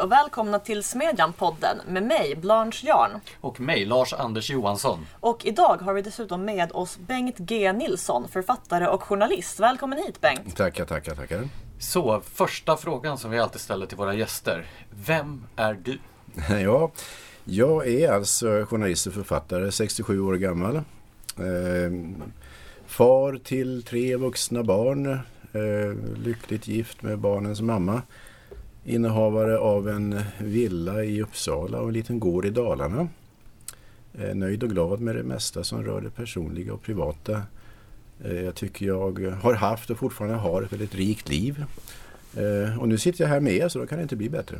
Hej och välkomna till Smedjan-podden med mig, Blanche Jarn. Och mig, Lars-Anders Johansson. Och idag har vi dessutom med oss Bengt G Nilsson, författare och journalist. Välkommen hit Bengt! Tackar, tackar, tackar. Så, första frågan som vi alltid ställer till våra gäster. Vem är du? Ja, jag är alltså journalist och författare, 67 år gammal. Eh, far till tre vuxna barn, eh, lyckligt gift med barnens mamma. Innehavare av en villa i Uppsala och en liten gård i Dalarna. Eh, nöjd och glad med det mesta som rör det personliga och privata. Eh, jag tycker jag har haft och fortfarande har ett väldigt rikt liv. Eh, och nu sitter jag här med er så då kan det inte bli bättre.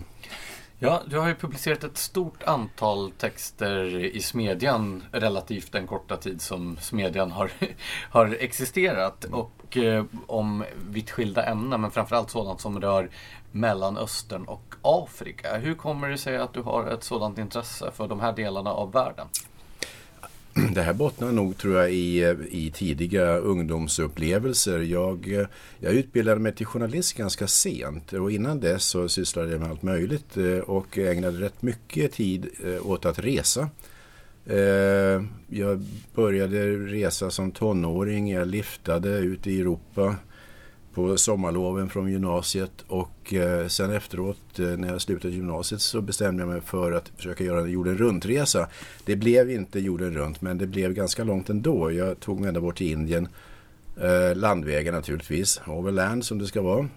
Ja, du har ju publicerat ett stort antal texter i Smedjan relativt den korta tid som Smedjan har, har existerat. Och eh, om vitt skilda ämnen, men framförallt sådant som rör Mellanöstern och Afrika. Hur kommer det sig att du har ett sådant intresse för de här delarna av världen? Det här bottnar nog tror jag i, i tidiga ungdomsupplevelser. Jag, jag utbildade mig till journalist ganska sent och innan dess så sysslade jag med allt möjligt eh, och ägnade rätt mycket tid eh, åt att resa. Eh, jag började resa som tonåring, jag liftade ut i Europa på sommarloven från gymnasiet och eh, sen efteråt eh, när jag slutade gymnasiet så bestämde jag mig för att försöka göra en jorden runt-resa. Det blev inte jorden runt men det blev ganska långt ändå. Jag tog mig ända bort till Indien. Eh, landvägen naturligtvis, overland som det ska vara.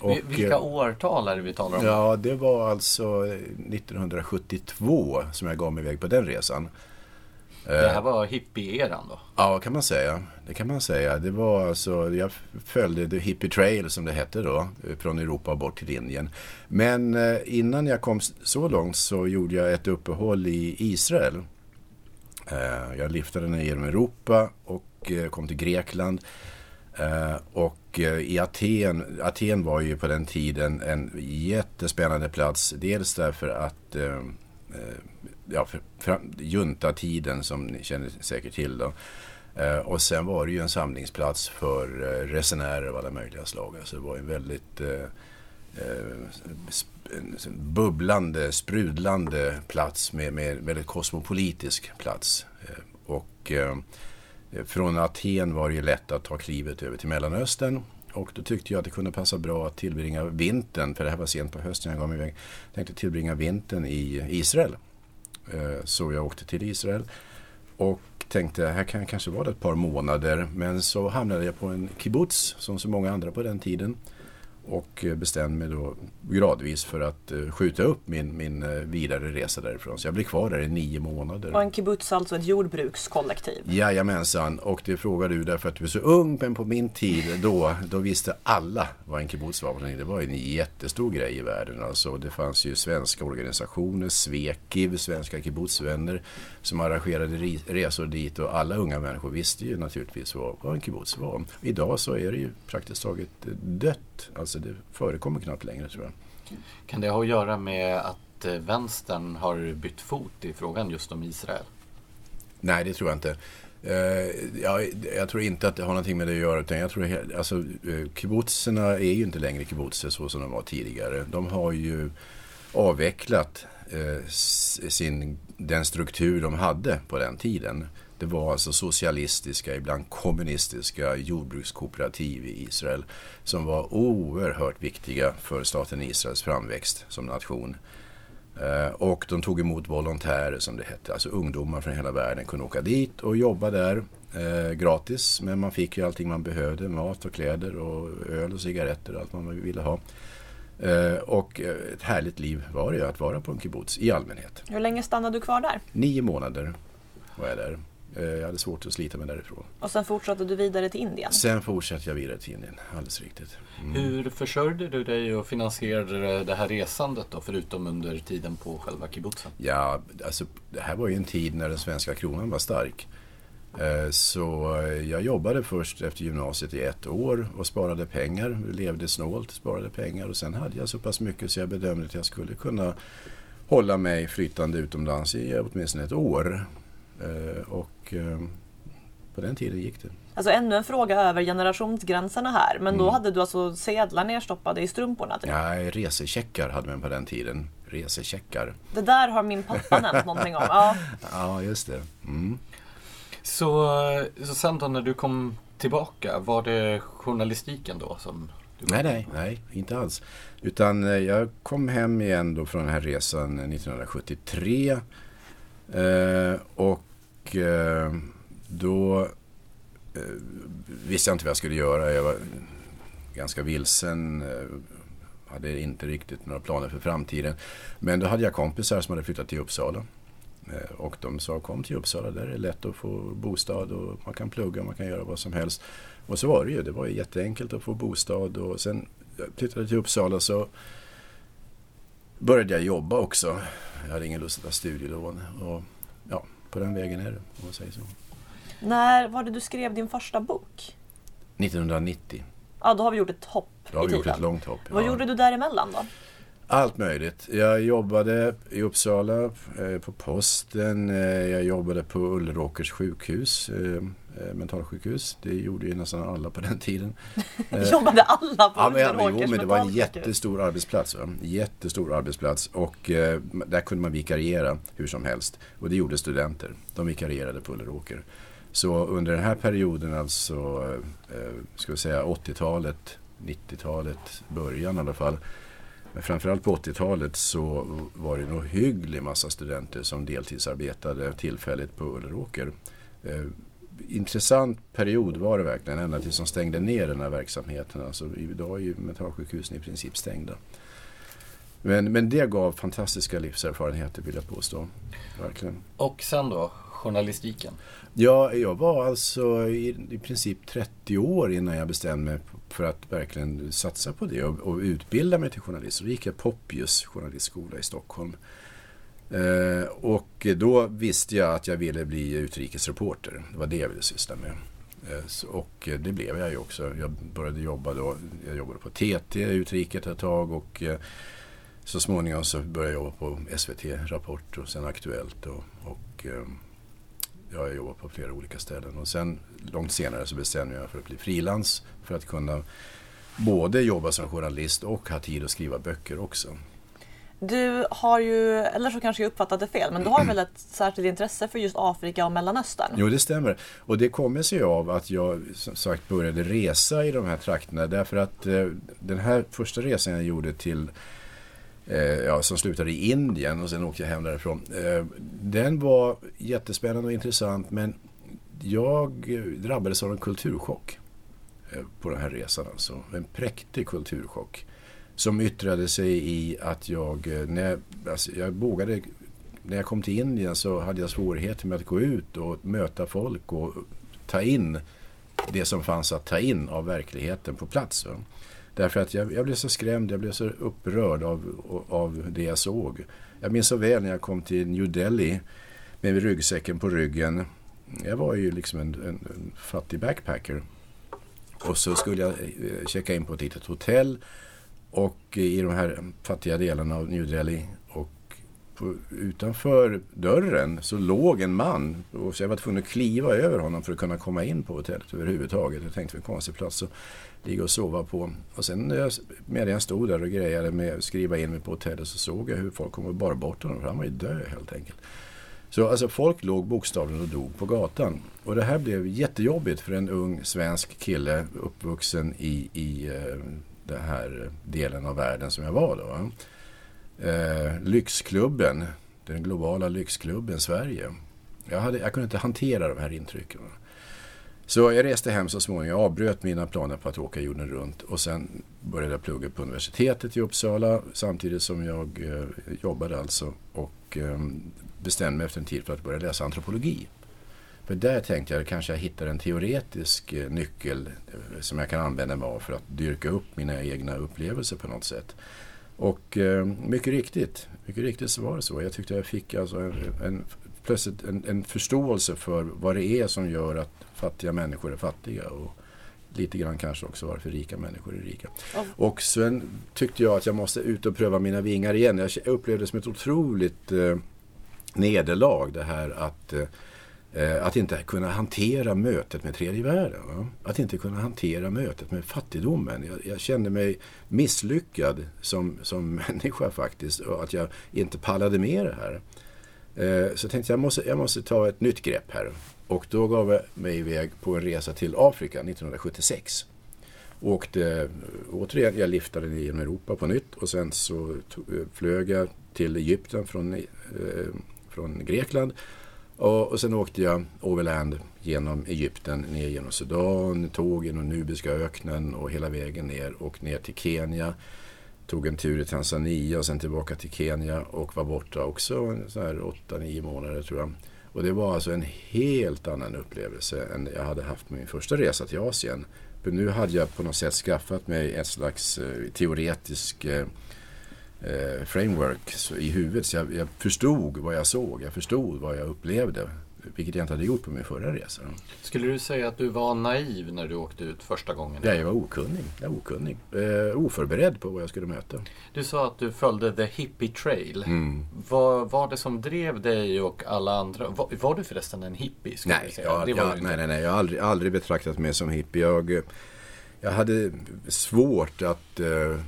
Och, Vilka årtal är det vi talar om? Ja, det var alltså 1972 som jag gav mig iväg på den resan. Det här var hippie-eran då? Ja, kan man säga. Det kan man säga. Det var alltså, jag följde The Hippie Trail som det hette då, från Europa bort till Indien. Men eh, innan jag kom så långt så gjorde jag ett uppehåll i Israel. Eh, jag liftade ner genom Europa och eh, kom till Grekland. Och i Aten, Aten var ju på den tiden en jättespännande plats. Dels därför att ja, juntatiden som ni känner säkert till. Då. Eh, och sen var det ju en samlingsplats för eh, resenärer av alla möjliga slag. Alltså det var en väldigt eh, eh bubblande, sprudlande plats med, med väldigt kosmopolitisk plats. Eh, och eh, från Aten var det ju lätt att ta klivet över till Mellanöstern. Och då tyckte jag att det kunde passa bra att tillbringa vintern, för det här var sent på hösten jag gav mig iväg, tänkte tillbringa vintern i Israel. Eh, så jag åkte till Israel och tänkte här kan jag kanske vara ett par månader. Men så hamnade jag på en kibbutz som så många andra på den tiden. Och eh, bestämde mig då gradvis för att eh, skjuta upp min, min eh, vidare resa därifrån. Så jag blev kvar där i nio månader. Och en kibbutz alltså ett jordbrukskollektiv? Jajamensan, och det frågar du därför att du är så ung. Men på min tid då, då visste alla vad en kibbutz var. Det var en jättestor grej i världen. Alltså, det fanns ju svenska organisationer, Svekiv, Svenska kibbutzvänner som arrangerade resor dit. Och alla unga människor visste ju naturligtvis vad, vad en kibbutz var. Idag så är det ju praktiskt taget dött. Alltså Alltså det förekommer knappt längre tror jag. Kan det ha att göra med att eh, vänstern har bytt fot i frågan just om Israel? Nej, det tror jag inte. Uh, ja, jag tror inte att det har någonting med det att göra. Utan jag tror, alltså, uh, kibbutzerna är ju inte längre kibbutzer så som de var tidigare. De har ju avvecklat sin, den struktur de hade på den tiden. Det var alltså socialistiska, ibland kommunistiska jordbrukskooperativ i Israel som var oerhört viktiga för staten Israels framväxt som nation. Eh, och de tog emot volontärer som det hette, alltså ungdomar från hela världen kunde åka dit och jobba där eh, gratis. Men man fick ju allting man behövde, mat och kläder och öl och cigaretter och allt man ville ha. Eh, och ett härligt liv var det ju att vara på en kibbutz i allmänhet. Hur länge stannade du kvar där? Nio månader var jag där. Eh, jag hade svårt att slita mig därifrån. Och sen fortsatte du vidare till Indien? Sen fortsatte jag vidare till Indien, alldeles riktigt. Mm. Hur försörjde du dig och finansierade det här resandet då, förutom under tiden på själva kibbutzen? Ja, alltså det här var ju en tid när den svenska kronan var stark. Eh, så jag jobbade först efter gymnasiet i ett år och sparade pengar, levde snålt, sparade pengar och sen hade jag så pass mycket så jag bedömde att jag skulle kunna hålla mig flytande utomlands i åtminstone ett år. Eh, och eh, på den tiden gick det. Alltså ännu en fråga över generationsgränserna här. Men mm. då hade du alltså sedlar nerstoppade i strumporna? Typ. Ja, resecheckar hade man på den tiden. resecheckar. Det där har min pappa nämnt någonting om. Ja. Ja, just det. Mm. Så, så sen då när du kom tillbaka, var det journalistiken då som du Nej, nej, nej, inte alls. Utan eh, jag kom hem igen då från den här resan 1973. Eh, och eh, då eh, visste jag inte vad jag skulle göra. Jag var ganska vilsen. Eh, hade inte riktigt några planer för framtiden. Men då hade jag kompisar som hade flyttat till Uppsala. Eh, och de sa kom till Uppsala, där är det lätt att få bostad och man kan plugga, man kan göra vad som helst. Och så var det ju, det var ju jätteenkelt att få bostad och sen eh, jag flyttade till Uppsala så började jag jobba också. Jag hade ingen lust att ta studielån och ja, på den vägen är det om man säger så. När var det du skrev din första bok? 1990, Ja, då har vi gjort ett hopp då har vi gjort ett långt hopp. Vad ja. gjorde du däremellan då? Allt möjligt. Jag jobbade i Uppsala eh, på posten. Eh, jag jobbade på Ulleråkers sjukhus, eh, mentalsjukhus. Det gjorde ju nästan alla på den tiden. Jobbade alla på Ja, men, Ulleråkers jo, men det var en jättestor arbetsplats. Va? Jättestor arbetsplats och där kunde man vikariera hur som helst. Och det gjorde studenter. De vikarierade på Ulleråker. Så under den här perioden, alltså ska vi säga 80-talet, 90-talet, början i alla fall. Men framförallt på 80-talet så var det en ohygglig massa studenter som deltidsarbetade tillfälligt på Ulleråker. Eh, intressant period var det verkligen, ända tills de stängde ner den här verksamheten. Alltså, idag är ju mentalsjukhusen i princip stängda. Men, men det gav fantastiska livserfarenheter vill jag påstå. Verkligen. Och sen då, journalistiken. Ja, jag var alltså i, i princip 30 år innan jag bestämde mig för att verkligen satsa på det och, och utbilda mig till journalist. Då gick jag Poppius journalistskola i Stockholm. Eh, och då visste jag att jag ville bli utrikesreporter. Det var det jag ville syssla med. Eh, så, och det blev jag ju också. Jag började jobba då. Jag jobbade på TT utriket ett tag och eh, så småningom så började jag jobba på SVT Rapport och sen Aktuellt. Och, och eh, jag har jobbat på flera olika ställen. Och sen långt senare så bestämde jag mig för att bli frilans för att kunna både jobba som journalist och ha tid att skriva böcker också. Du har ju, eller så kanske jag uppfattat det fel, men du har väl ett särskilt intresse för just Afrika och Mellanöstern? Jo, det stämmer. Och det kommer sig av att jag som sagt började resa i de här trakterna. Därför att eh, den här första resan jag gjorde till Eh, ja, som slutade i Indien och sen åkte jag hem därifrån. Eh, den var jättespännande och intressant men jag drabbades av en kulturchock eh, på den här resan. Alltså. En präktig kulturchock. Som yttrade sig i att jag, eh, när jag, alltså jag vågade, när jag kom till Indien så hade jag svårigheter med att gå ut och möta folk och ta in det som fanns att ta in av verkligheten på plats. Därför att jag, jag blev så skrämd, jag blev så upprörd av, av det jag såg. Jag minns så väl när jag kom till New Delhi med ryggsäcken på ryggen. Jag var ju liksom en, en, en fattig backpacker. Och så skulle jag eh, checka in på ett litet hotell och eh, i de här fattiga delarna av New Delhi. Och på, utanför dörren så låg en man och så jag var tvungen att kliva över honom för att kunna komma in på hotellet överhuvudtaget. Jag tänkte, en konstig plats Så ligga och sova på. Och sen när jag, medan jag stod där och grejade med att skriva in mig på hotellet så såg jag hur folk kom och bar bort honom för han var ju död helt enkelt. Så alltså folk låg bokstavligen och dog på gatan. Och det här blev jättejobbigt för en ung svensk kille uppvuxen i, i eh, den här delen av världen som jag var då. Eh, lyxklubben, den globala lyxklubben Sverige. Jag, hade, jag kunde inte hantera de här intrycken. va. Så jag reste hem så småningom. Jag avbröt mina planer på att åka jorden runt och sen började jag plugga på universitetet i Uppsala samtidigt som jag eh, jobbade alltså och eh, bestämde mig efter en tid för att börja läsa antropologi. För där tänkte jag kanske jag hittar en teoretisk eh, nyckel eh, som jag kan använda mig av för att dyrka upp mina egna upplevelser på något sätt. Och eh, mycket riktigt, mycket riktigt så var det så. Jag tyckte jag fick alltså en, en, plötsligt en, en förståelse för vad det är som gör att fattiga människor är fattiga. Och lite grann kanske också varför rika människor är rika. Ja. Och sen tyckte jag att jag måste ut och pröva mina vingar igen. Jag upplevde det som ett otroligt eh, nederlag det här att eh, att inte kunna hantera mötet med tredje världen. Va? Att inte kunna hantera mötet med fattigdomen. Jag, jag kände mig misslyckad som, som människa faktiskt. Och att jag inte pallade med det här. Eh, så tänkte jag måste, jag måste ta ett nytt grepp här. Och då gav jag mig iväg på en resa till Afrika 1976. Åkte återigen, jag liftade genom Europa på nytt och sen så tog, eh, flög jag till Egypten från, eh, från Grekland. Och, och sen åkte jag overland genom Egypten, ner genom Sudan, tåg genom Nubiska öknen och hela vägen ner och ner till Kenya. Tog en tur i Tanzania och sen tillbaka till Kenya och var borta också 8-9 månader tror jag. Och det var alltså en helt annan upplevelse än jag hade haft med min första resa till Asien. För nu hade jag på något sätt skaffat mig ett slags eh, teoretisk eh, eh framework i huvudet. Så jag, jag, förstod vad jag såg, jag förstod vad jag upplevde. Vilket jag inte hade gjort på min förra resa. Skulle du säga att du var naiv när du åkte ut första gången? Ja, jag var okunnig. Jag var okunnig. Eh, oförberedd på vad jag skulle möta. Du sa att du följde The Hippie Trail. Mm. Vad var det som drev dig och alla andra? Var, var du förresten en hippie? Nej, jag, jag, nej, nej, nej, jag har aldrig, aldrig betraktat mig som hippie. Jag, jag hade svårt att uh,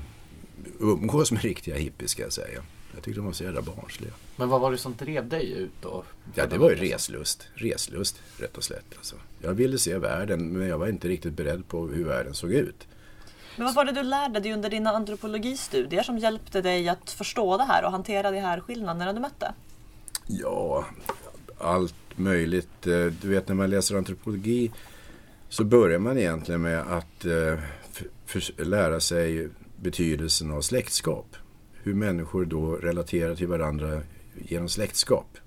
umgås med riktiga hippies ska jag säga. Jag tyckte de var så jävla barnsliga. Men vad var det som drev dig ut då? Ja, det var ju reslust. Reslust, rätt och slätt. Alltså. Jag ville se världen, men jag var inte riktigt beredd på hur världen såg ut. Men vad var det du lärde dig under dina antropologistudier som hjälpte dig att förstå det här och hantera de här skillnaderna du mötte? Ja, allt möjligt. Eh, du vet när man läser antropologi så börjar man egentligen med att eh, lära sig betydelsen av släktskap. Hur människor då relaterar till varandra genom släktskap.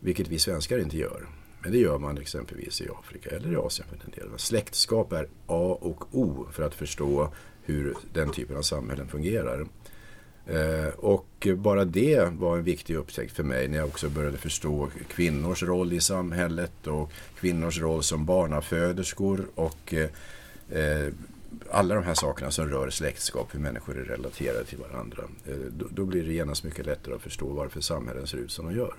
Vilket vi svenskar inte gör. Men det gör man exempelvis i Afrika eller i Asien för den delen. Släktskap är A och O för att förstå hur den typen av samhällen fungerar. Eh, och bara det var en viktig upptäckt för mig när jag också började förstå kvinnors roll i samhället och kvinnors roll som barnaföderskor och eh, eh, alla de här sakerna som rör släktskap, hur människor är relaterade till varandra. Eh, då, då, blir det genast mycket lättare att förstå varför samhällen ser ut som de gör.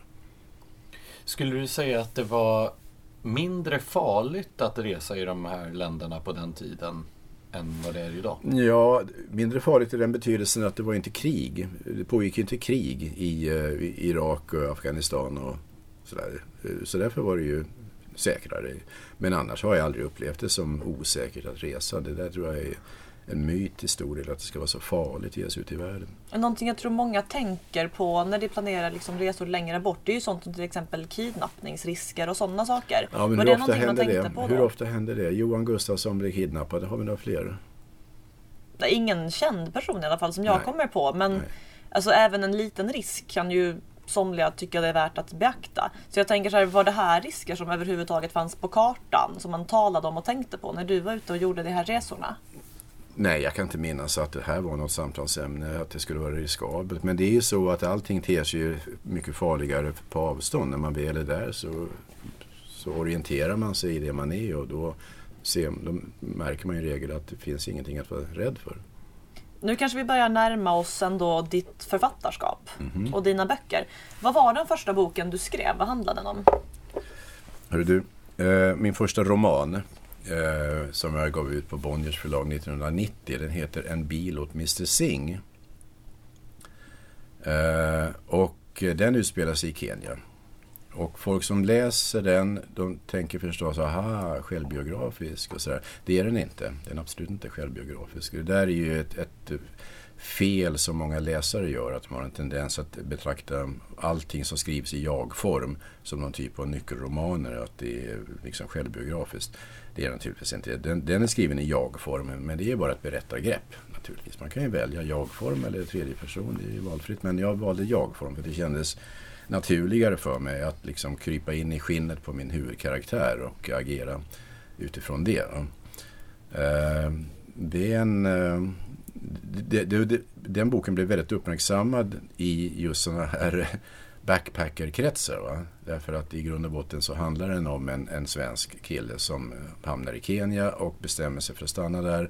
Skulle du säga att det var mindre farligt att resa i de här länderna på den tiden än vad det är idag? Ja, mindre farligt i den betydelsen att det var inte krig. Det pågick inte krig i, eh, i Irak och Afghanistan och sådär. Eh, så därför var det ju säkrare. Men annars har jag aldrig upplevt det som osäkert att resa. Det där tror jag är en myt i stor del att det ska vara så farligt att ge sig ut i världen. Någonting jag tror många tänker på när de planerar liksom resor längre bort det är ju sånt som till exempel kidnappningsrisker och sådana saker. Ja, men Var hur det ofta händer det? Hur ofta händer det? Johan Gustafsson blir kidnappad, har vi några fler? Det är ingen känd person i alla fall som jag Nej. kommer på men alltså, även en liten risk kan ju somliga tycker det är värt att beakta. Så jag tänker så här, var det här risker som överhuvudtaget fanns på kartan som man talade om och tänkte på när du var ute och gjorde de här resorna? Nej, jag kan inte minnas att det här var något samtalsämne, att det skulle vara riskabelt. Men det är ju så att allting ter sig ju mycket farligare på avstånd. När man väl är där så, så orienterar man sig i det man är och då, ser, då märker man i regel att det finns ingenting att vara rädd för. Nu kanske vi börjar närma oss ändå ditt författarskap mm -hmm. och dina böcker. Vad var den första boken du skrev? Vad handlade den om? Hörru du, eh, min första roman eh, som jag gav ut på Bonniers förlag 1990. Den heter En bil åt Mr Singh. Eh, och den utspelar sig i Kenya. Och folk som läser den, de tänker förstås, aha, självbiografisk och sådär. Det är den inte. Den är absolut inte självbiografisk. Det där är ju ett, ett fel som många läsare gör. Att de har en tendens att betrakta allting som skrivs i jag-form som någon typ av nyckelromaner. Att det är liksom självbiografiskt. Det är det naturligtvis inte. Den, den är skriven i jag-form men det är bara ett berättargrepp. naturligtvis. Man kan ju välja jag-form eller tredje person. Det är ju valfritt. Men jag valde jag-form för det kändes naturligare för mig att liksom krypa in i skinnet på min huvudkaraktär och agera utifrån det. Eh, det är en... Eh, det, det, den boken blev väldigt uppmärksammad i just sådana här backpackerkretsar. Va? Därför att i grund och botten så handlar den om en, en svensk kille som eh, hamnar i Kenya och bestämmer sig för att stanna där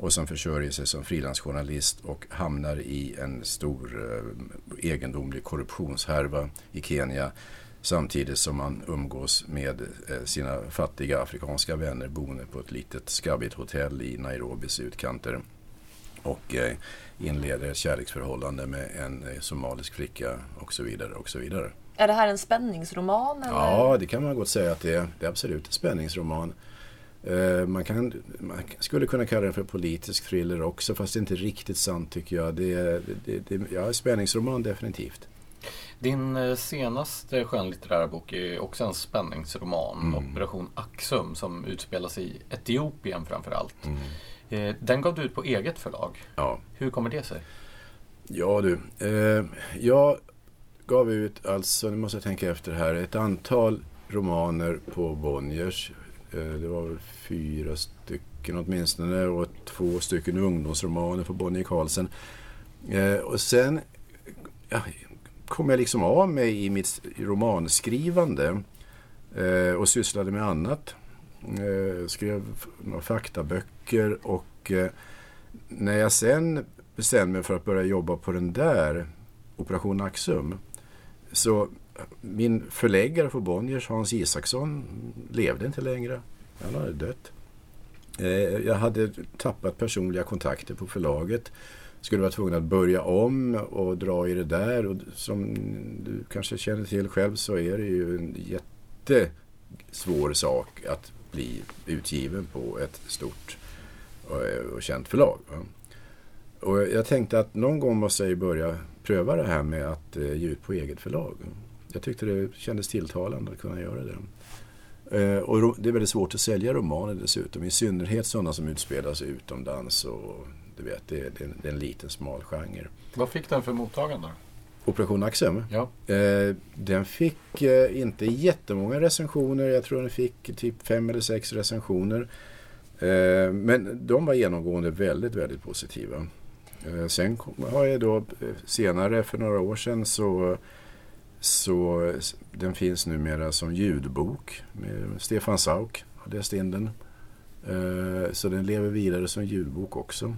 och som försörjer sig som frilansjournalist och hamnar i en stor eh, egendomlig korruptionshärva i Kenya Samtidigt som man umgås med eh, sina fattiga afrikanska vänner boende på ett litet skabbigt hotell i Nairobis utkanter. Och eh, inleder ett kärleksförhållande med en eh, somalisk flicka och så vidare. och så vidare. Är det här en spänningsroman? Eller? Ja, det kan man gott säga att det är. Det är absolut en spänningsroman. Man, kan, man skulle kunna kalla den för politisk thriller också, fast det är inte riktigt sant tycker jag. Det är, det, det, ja, spänningsroman definitivt. Din eh, senaste skönlitterära bok är också en spänningsroman, mm. Operation Axum, som utspelas i Etiopien framförallt. Mm. Eh, den gav du ut på eget förlag. Ja. Hur kommer det sig? Ja du, eh, jag gav ut, alltså nu måste jag tänka efter här, ett antal romaner på Bonniers. Eh, det var väl fyra stycken åtminstone och två stycken ungdomsromaner för Bonnie Carlsen. Eh, och sen ja, kom jag liksom av mig i mitt romanskrivande eh, och sysslade med annat. Skrev några faktaböcker och när jag sen bestämde mig för att börja jobba på den där Operation Axum så min förläggare på Bonniers, Hans Isaksson, levde inte längre. Han hade dött. Eh, jag hade tappat personliga kontakter på förlaget skulle vara tvungen att börja om och dra i det där. Och som du kanske känner till själv så är det ju en jättesvår sak att bli utgiven på ett stort eh, och känt förlag. Och jag tänkte att någon gång måste jag börja pröva det här med att eh, ge ut på eget förlag. Jag tyckte det kändes tilltalande att kunna göra det. Eh, och det är väldigt svårt att sälja romaner dessutom, i synnerhet sådana som utspelar sig utomlands och du vet, det, det, det är en liten smal genre. Vad fick den för mottagande? Operation Axum? Ja. Eh, den fick eh, inte jättemånga recensioner. Jag tror den fick typ fem eller sex recensioner. Men de var genomgående väldigt, väldigt positiva. Sen har jag då senare, för några år sedan, så, så den finns numera som ljudbok. Med Stefan Sauk har läst in den. Eh, så den lever vidare som ljudbok också.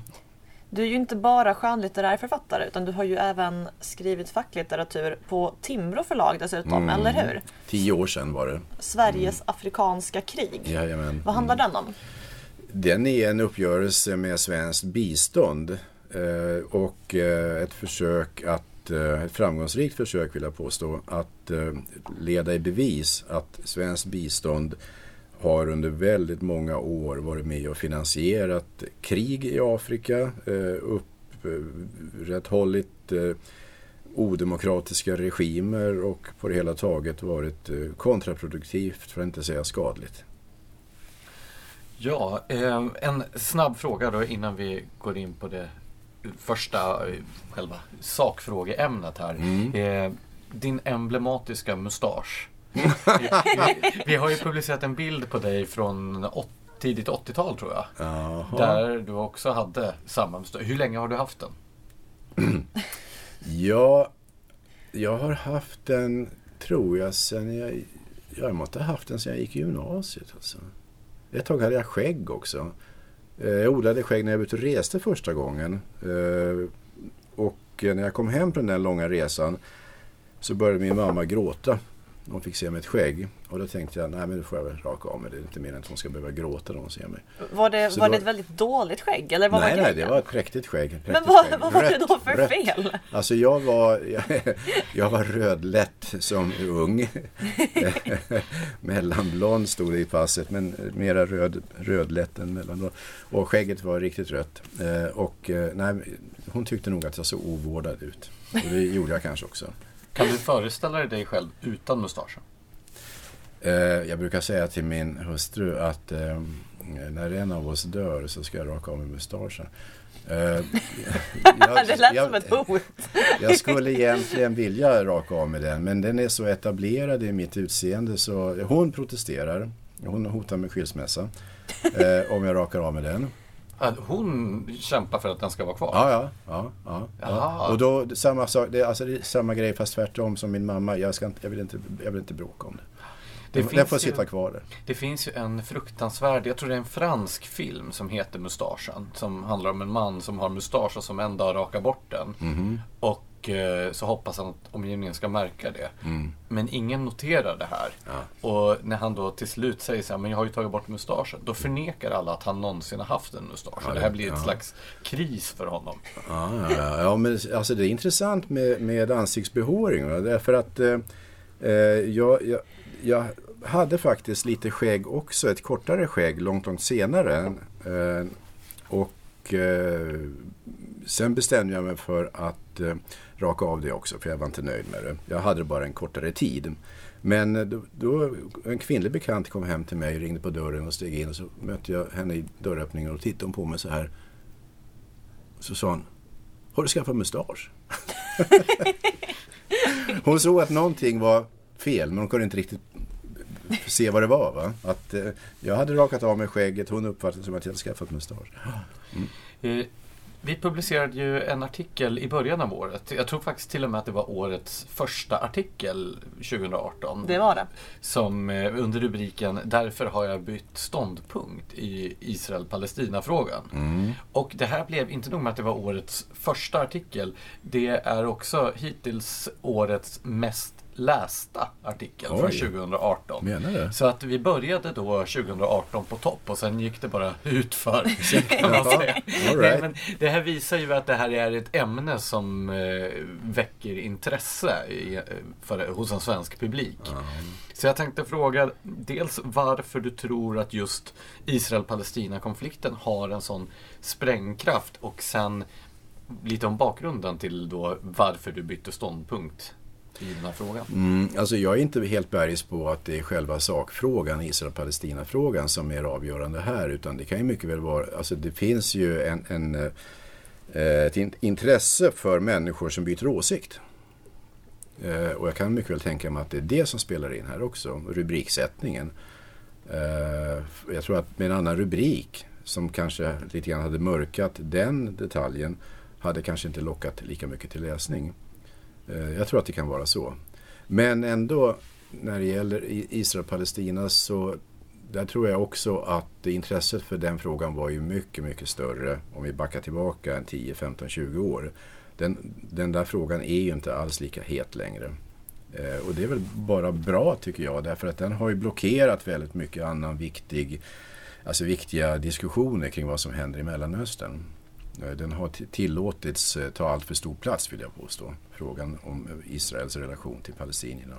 Du är ju inte bara skönlitterär författare utan du har ju även skrivit facklitteratur på Timbro förlag dessutom, mm. eller hur? Tio år sedan var det. Sveriges mm. afrikanska krig. Jajamän. Vad handlar mm. den om? Den är en uppgörelse med svenskt bistånd eh, och eh, ett försök att Eh, ett framgångsrikt försök vill jag påstå att eh, leda i bevis att svenskt bistånd har under väldigt många år varit med och finansierat krig i Afrika, eh, upprätthållit odemokratiska regimer och på det hela taget varit kontraproduktivt för att inte säga skadligt. Ja, en snabb fråga då innan vi går in på det första själva sakfrågeämnet här. Mm. Din emblematiska mustasch vi, vi, har ju publicerat en bild på dig från tidigt 80-tal tror jag. Jaha. Där du också hade samma Hur länge har du haft den? ja, jag har haft den, tror jag, sen jag... Jag måste ha haft den sen jag gick i gymnasiet. Alltså. Ett tag hade jag skägg också. Eh, jag odlade skägg när jag var ute och reste första gången. Eh, och när jag kom hem på den där långa resan så började min mamma gråta. Hon fick se mitt skägg. Och då tänkte jag, nej men nu får jag väl raka av mig det. är inte mer än att hon ska behöva gråta när hon ser mig. Var det, var det ett väldigt dåligt skägg? Eller vad nej, var nej, det var ett präktigt skägg. Präktigt men vad, skägg. vad var det då för rött. fel? Alltså jag var, jag, jag var rödlätt som ung. Mellanblond stod det i passet, men mera röd, rödlätt än mellanblond. Och skägget var riktigt rött. Eh, och eh, nej, hon tyckte nog att jag såg ovårdad ut. Och det gjorde jag kanske också. Kan du föreställa dig dig själv utan mustaschen? Eh, jag brukar säga till min hustru att eh, när en av oss dör så ska jag raka av mig mustaschen. Eh, jag, det lät jag, som ett hot. jag skulle egentligen vilja raka av mig den men den är så etablerad i mitt utseende så hon protesterar. Hon hotar med skilsmässa om jag rakar av mig den. Hon kämpar för att den ska vara kvar? Ja, ja. ja, ja, ja. Och då samma sak, det är, alltså, det är samma grej fast tvärtom som min mamma. Jag, ska inte, jag, vill, inte, jag vill inte bråka om det. det den får sitta kvar där. Det finns ju en fruktansvärd, jag tror det är en fransk film som heter Mustaschen. Som handlar om en man som har mustasch och som en dag rakar bort den. Mm -hmm. Och och eh, så hoppas han att omgivningen ska märka det. Mm. Men ingen noterar det här. Ja. Och när han då till slut säger så här, men jag har ju tagit bort mustaschen. Då förnekar alla att han någonsin har haft en mustasch. Ja, det här blir ett ja. slags kris för honom. Ja, ja, ja. men alltså det är intressant med, med ansiktsbehåring. va, Därför att eh, eh, jag, jag, jag hade faktiskt lite skägg också. Ett kortare skägg långt, långt senare. Eh, och eh, sen bestämde jag mig för att eh, raka av det också. För jag var inte nöjd med det. Jag hade bara en kortare tid. Men eh, då, då en kvinnlig bekant kom hem till mig, ringde på dörren och steg in. Och så mötte jag henne i dörröppningen och tittade hon på mig så här. Så sa hon, har du skaffat mustasch? hon såg att någonting var fel men hon kunde inte riktigt se vad det var. Va? Att, eh, jag hade rakat av mig skägget, hon uppfattade det som att jag hade skaffat mustasch. Eh, Vi publicerade ju en artikel i början av året. Jag tror faktiskt till och med att det var årets första artikel 2018. Det var det. Som eh, under rubriken Därför har jag bytt ståndpunkt i Israel-Palestina-frågan. Mm. Och det här blev inte nog med att det var årets första artikel. Det är också hittills årets mest lästa artikel från Oj. 2018. Menar du? Så att vi började då 2018 på topp och sen gick det bara utför. All right. Men det här visar ju att det här är ett ämne som eh, väcker intresse i, eh, för, hos en svensk publik. Så jag tänkte fråga dels varför du tror att just Israel-Palestina-konflikten har en sån sprängkraft och sen lite om bakgrunden till då varför du bytte ståndpunkt i den här frågan. Mm, alltså jag är inte helt bergis på att det är själva sakfrågan, Israel-Palestina-frågan, som är avgörande här. Utan det kan ju mycket väl vara, alltså det finns ju en, en, eh, ett intresse för människor som byter åsikt. Eh, och jag kan mycket väl tänka mig att det är det som spelar in här också, rubriksättningen. Eh, jag tror att med en annan rubrik som kanske lite grann hade mörkat den detaljen hade kanske inte lockat lika mycket till läsning. Eh, jag tror att det kan vara så. Men ändå när det gäller Israel-Palestina så där tror jag också att intresset för den frågan var ju mycket, mycket större om vi backar tillbaka 10, 15, 20 år. Den, den där frågan är ju inte alls lika het längre. Eh, och det är väl bara bra tycker jag därför att den har ju blockerat väldigt mycket annan viktig, alltså viktiga diskussioner kring vad som händer i Mellanöstern. Eh, Den har tillåtits eh, ta allt för stor plats vill jag påstå. Frågan om eh, Israels relation till palestinierna.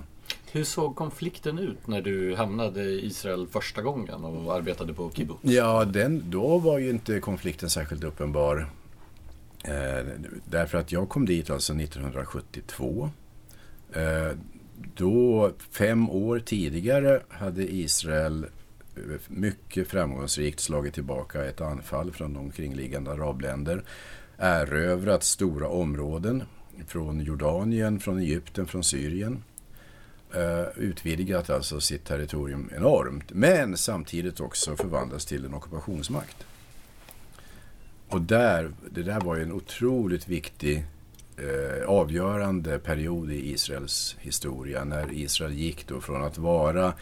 Hur såg konflikten ut när du hamnade i Israel första gången och arbetade på kibbutz? Ja, den, då var ju inte konflikten särskilt uppenbar. Eh, därför att jag kom dit alltså 1972. Eh, då, fem år tidigare, hade Israel mycket framgångsrikt slagit tillbaka ett anfall från omkringliggande arabländer. Erövrat stora områden från Jordanien, från Egypten, från Syrien. Eh, utvidgat alltså sitt territorium enormt. Men samtidigt också förvandlats till en ockupationsmakt. Och där, det där var ju en otroligt viktig eh, avgörande period i Israels historia. När Israel gick då från att vara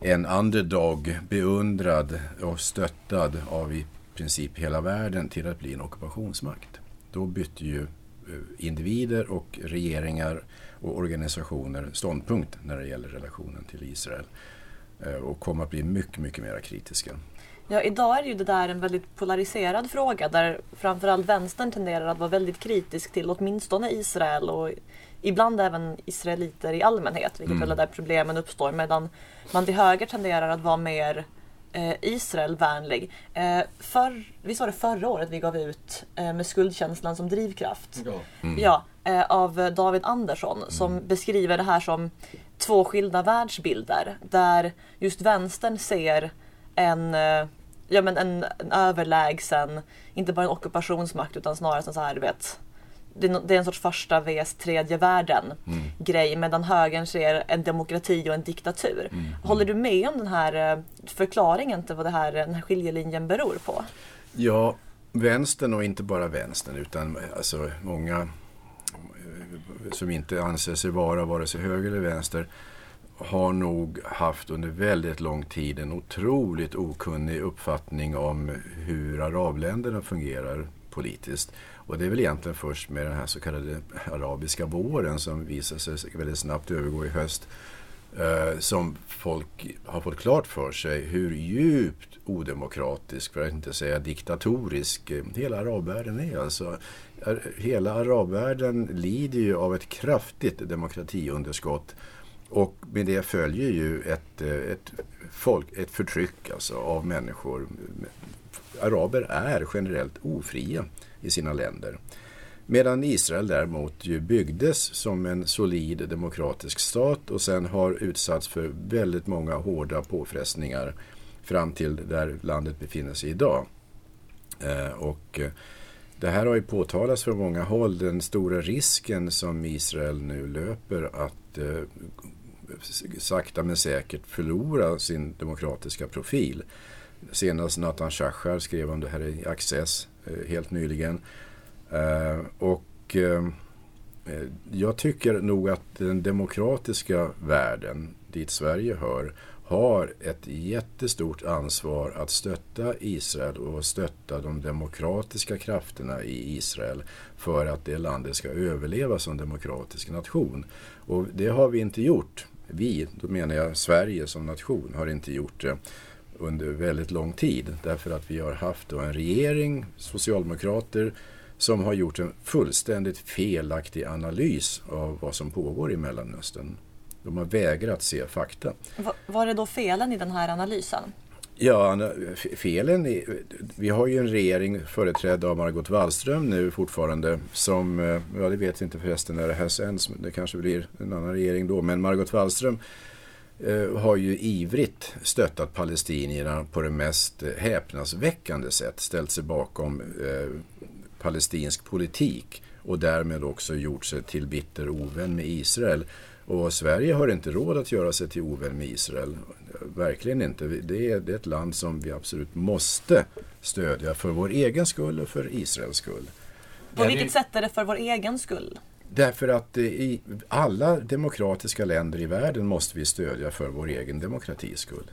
en underdog, beundrad och stöttad av i princip hela världen till att bli en ockupationsmakt. Då bytte ju eh, individer och regeringar och organisationer ståndpunkt när det gäller relationen till Israel. Eh, och kom att bli mycket, mycket mer kritiska. Ja, idag är ju det där en väldigt polariserad fråga där framförallt vänstern tenderar att vara väldigt kritisk till åtminstone Israel och ibland även israeliter i allmänhet, vilket Mm. väl är där problemen uppstår, medan man till höger tenderar att vara mer eh, Israelvänlig. Eh, för, visst var det förra året vi gav ut eh, med skuldkänslan som drivkraft? Ja. Mm. Ja, eh, av David Andersson som beskriver det här som två skilda världsbilder. Där just vänstern ser en, eh, ja, men en, en överlägsen, inte bara en ockupationsmakt utan snarare en så här, du vet, det är, en sorts första vs tredje världen Mm. grej medan högern ser en demokrati och en diktatur. Mm. Håller du med om den här eh, förklaringen till vad det här, den här skiljelinjen beror på? Ja, vänstern och inte bara vänstern utan alltså många eh, som inte anser sig vara vare sig höger eller vänster har nog haft under väldigt lång tid en otroligt okunnig uppfattning om hur arabländerna fungerar politiskt. Och det är väl egentligen först med den här så kallade arabiska våren som visar sig väldigt snabbt övergå i höst eh, som folk har fått klart för sig hur djupt odemokratisk, för att inte säga diktatorisk, hela arabvärlden är. Alltså, hela arabvärlden lider ju av ett kraftigt demokratiunderskott och med det följer ju ett, eh, ett, folk, ett förtryck alltså av människor. Araber är generellt ofria i sina länder. Medan Israel däremot ju byggdes som en solid demokratisk stat och sen har utsatts för väldigt många hårda påfrestningar fram till där landet befinner sig idag. Eh, och eh, det här har ju påtalats från många håll, den stora risken som Israel nu löper att eh, sakta men säkert förlora sin demokratiska profil. Senast Nathan Shachar skrev om det här i Access Eh, helt nyligen. Eh, och eh, jag tycker nog att den demokratiska världen, dit Sverige hör, har ett jättestort ansvar att stötta Israel och stötta de demokratiska krafterna i Israel för att det landet ska överleva som demokratisk nation. Och det har vi inte gjort. Vi, då menar jag Sverige som nation, har inte gjort det under väldigt lång tid. Därför att vi har haft en regering, socialdemokrater, som har gjort en fullständigt felaktig analys av vad som pågår i Mellanöstern. De har vägrat se fakta. Va, var är då felen i den här analysen? Ja, felen är, Vi har ju en regering företrädd av Margot Wallström nu fortfarande som, eh, ja det vet vi inte förresten när det här sänds, det kanske blir en annan regering då, men Margot Wallström har ju ivrigt stöttat palestinierna på det mest eh, häpnadsväckande sätt, ställt sig bakom eh, palestinsk politik och därmed också gjort sig till bitter ovän med Israel. Och Sverige har inte råd att göra sig till ovän med Israel. Verkligen inte. Det är, det är ett land som vi absolut måste stödja för vår egen skull och för Israels skull. På vilket sätt är det för vår egen skull? Därför att i alla demokratiska länder i världen måste vi stödja för vår egen demokratis skull.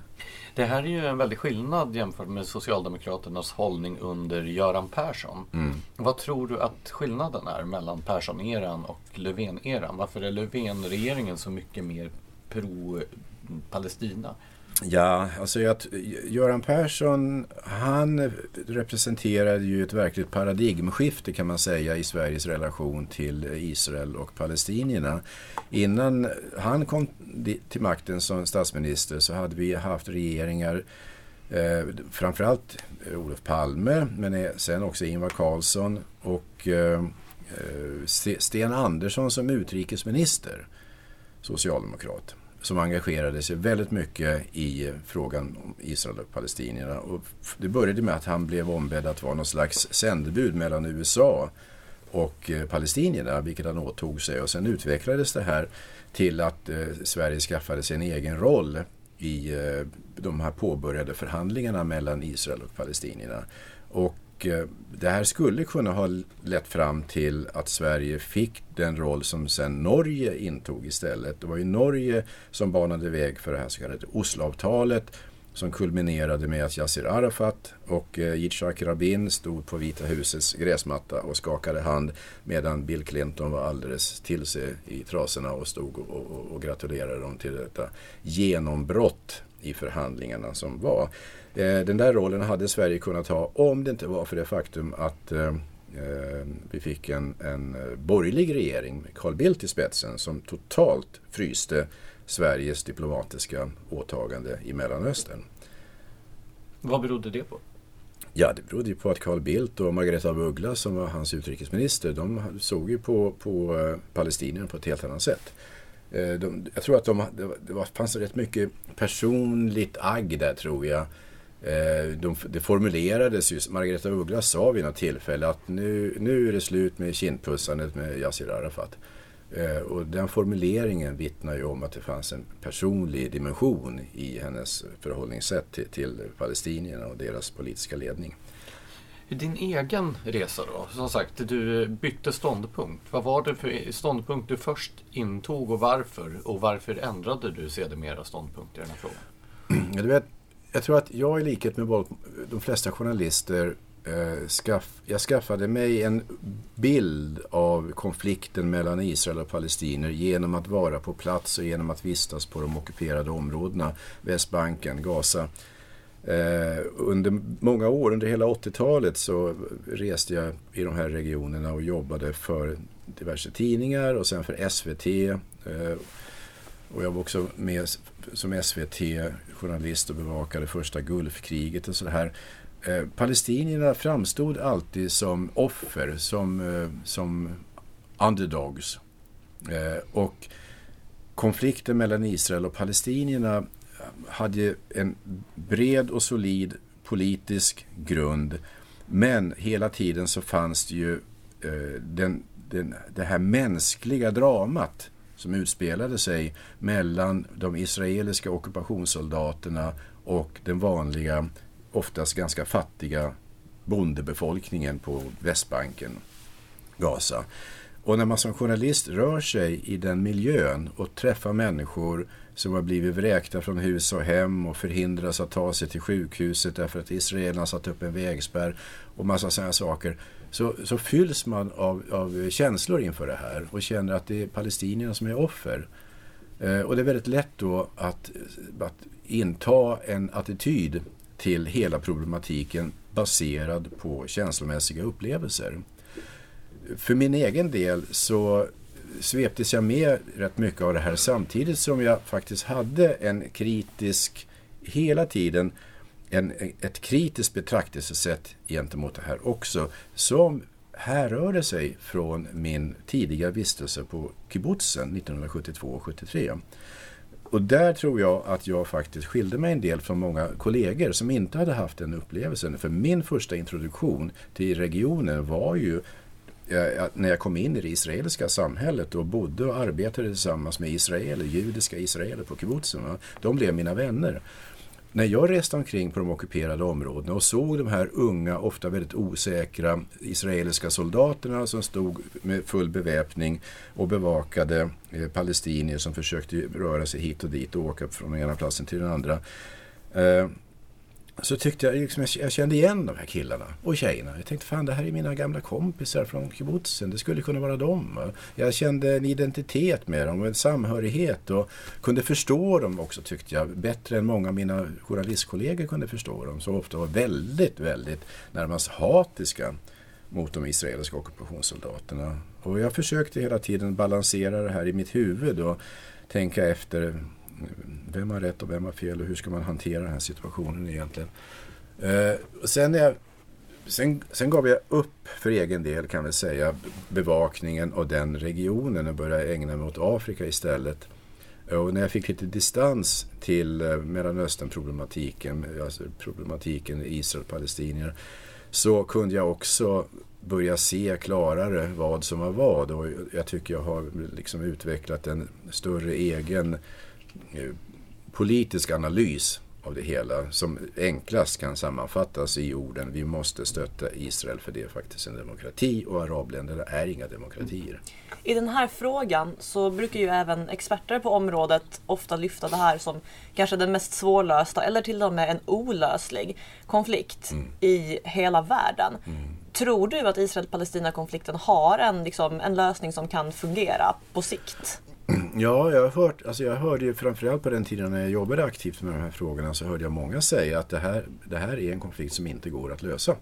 Det här är ju en väldig skillnad jämfört med Socialdemokraternas hållning under Göran Persson. Mm. Vad tror du att skillnaden är mellan Persson-eran och Löfven-eran? Varför är Löfven-regeringen så mycket mer pro-Palestina? Ja, alltså jag, Göran Persson han representerade ju ett verkligt paradigmskifte kan man säga i Sveriges relation till Israel och palestinierna. Innan han kom till makten som statsminister så hade vi haft regeringar eh, framförallt eh, Olof Palme men eh, sen också Ingvar Carlsson och eh, eh Sten Andersson som utrikesminister, socialdemokrat som engagerade sig väldigt mycket i frågan om Israel och palestinierna. Och det började med att han blev ombedd att vara någon slags sändebud mellan USA och eh, palestinierna, vilket han åtog sig. Och sen utvecklades det här till att eh, Sverige skaffade sig en egen roll i eh, de här påbörjade förhandlingarna mellan Israel och palestinierna. Och Eh, det här skulle kunna ha lett fram till att Sverige fick den roll som sen Norge intog istället. Det var ju Norge som banade väg för det här så kallade Osloavtalet som kulminerade med att Yassir Arafat och eh, Yitzhak Rabin stod på Vita husets gräsmatta och skakade hand medan Bill Clinton var alldeles till sig i trasorna och stod och, och, och gratulerade dem till detta genombrott i förhandlingarna som var. Eh, den där rollen hade Sverige kunnat ha om det inte var för det faktum att eh, eh, vi fick en, en borgerlig regering med Carl Bildt i spetsen som totalt fryste Sveriges diplomatiska åtagande i Mellanöstern. Vad berodde det på? Ja, det berodde på att Carl Bildt och Margareta af Ugglas som var hans utrikesminister, de såg ju på, på palestinierna på ett helt annat sätt. De, jag tror att de, det var, fanns rätt mycket personligt agg där tror jag. Eh, de, det formulerades ju, Margareta Ugglas sa vid något tillfälle att nu, nu är det slut med kindpussandet med Yassir Arafat. Eh, och den formuleringen vittnar ju om att det fanns en personlig dimension i hennes förhållningssätt till, till palestinierna och deras politiska ledning. Din egen resa då? Som sagt, du bytte ståndpunkt. Vad var det för ståndpunkt du först intog och varför? Och varför ändrade du sedermera ståndpunkt i den här frågan? Du vet, jag tror att jag i likhet med de flesta journalister eh, skaff, jag skaffade mig en bild av konflikten mellan Israel och palestinier genom att vara på plats och genom att vistas på de ockuperade områdena, Västbanken, Gaza. Eh, under många år, under hela 80-talet, så reste jag i de här regionerna och jobbade för diverse tidningar och sen för SVT. Eh, och jag var också med som SVT-journalist och bevakade första Gulfkriget och sådär. Eh, palestinierna framstod alltid som offer, som, eh, som underdogs. Eh, och konflikten mellan Israel och palestinierna hade en bred och solid politisk grund. Men hela tiden så fanns det ju eh, den, den, det här mänskliga dramat som utspelade sig mellan de israeliska ockupationssoldaterna och den vanliga, oftast ganska fattiga bondebefolkningen på Västbanken, Gaza. Och när man som journalist rör sig i den miljön och träffar människor som har blivit vräkta från hus och hem och förhindras att ta sig till sjukhuset därför att israelerna satt upp en vägspärr och massa sådana saker. Så, så fylls man av, av känslor inför det här och känner att det är palestinierna som är offer. Eh, och det är väldigt lätt då att, att inta en attityd till hela problematiken baserad på känslomässiga upplevelser. För min egen del så sveptes jag med rätt mycket av det här samtidigt som jag faktiskt hade en kritisk, hela tiden, en, ett kritiskt betraktelsesätt gentemot det här också som härrörde sig från min tidiga vistelse på kibbutzen 1972 och 73. Och där tror jag att jag faktiskt skilde mig en del från många kollegor som inte hade haft den upplevelsen. För min första introduktion till regionen var ju eh, när jag kom in i det israeliska samhället och bodde och arbetade tillsammans med israeler, judiska israeler på kibbutzen. De blev mina vänner. När jag reste omkring på de ockuperade områdena och såg de här unga, ofta väldigt osäkra israeliska soldaterna som stod med full beväpning och bevakade eh, palestinier som försökte röra sig hit och dit och åka från den ena platsen till den andra. Eh, så tyckte jag, liksom, jag kände igen de här killarna och tjejerna. Jag tänkte fan det här är mina gamla kompisar från kibbutzen. Det skulle kunna vara dem. Jag kände en identitet med dem och en samhörighet och kunde förstå dem också tyckte jag. Bättre än många av mina journalistkollegor kunde förstå dem. Som ofta var väldigt, väldigt närmast hatiska mot de israeliska ockupationssoldaterna. Och jag försökte hela tiden balansera det här i mitt huvud och tänka efter vem har rätt och vem har fel och hur ska man hantera den här situationen egentligen. Eh, sen, jag, sen, sen gav jag upp för egen del kan vi säga bevakningen av den regionen och började ägna mig åt Afrika istället. Och när jag fick lite distans till eh, Mellanöstern-problematiken, alltså problematiken Israel-Palestinier, så kunde jag också börja se klarare vad som var vad. Och jag tycker jag har liksom utvecklat en större egen Eh, politisk analys av det hela som enklast kan sammanfattas i orden vi måste stötta Israel för det är faktiskt en demokrati och arabländerna är inga demokratier. I den här frågan så brukar ju även experter på området ofta lyfta det här som kanske den mest svårlösta eller till och med en olöslig konflikt mm. i hela världen. Mm. Tror du att Israel-Palestina-konflikten har en, liksom, en lösning som kan fungera på sikt? Ja, jag har hört, alltså jag hörde ju framförallt på den tiden när jag jobbade aktivt med de här frågorna så hörde jag många säga att det här, det här är en konflikt som inte går att lösa.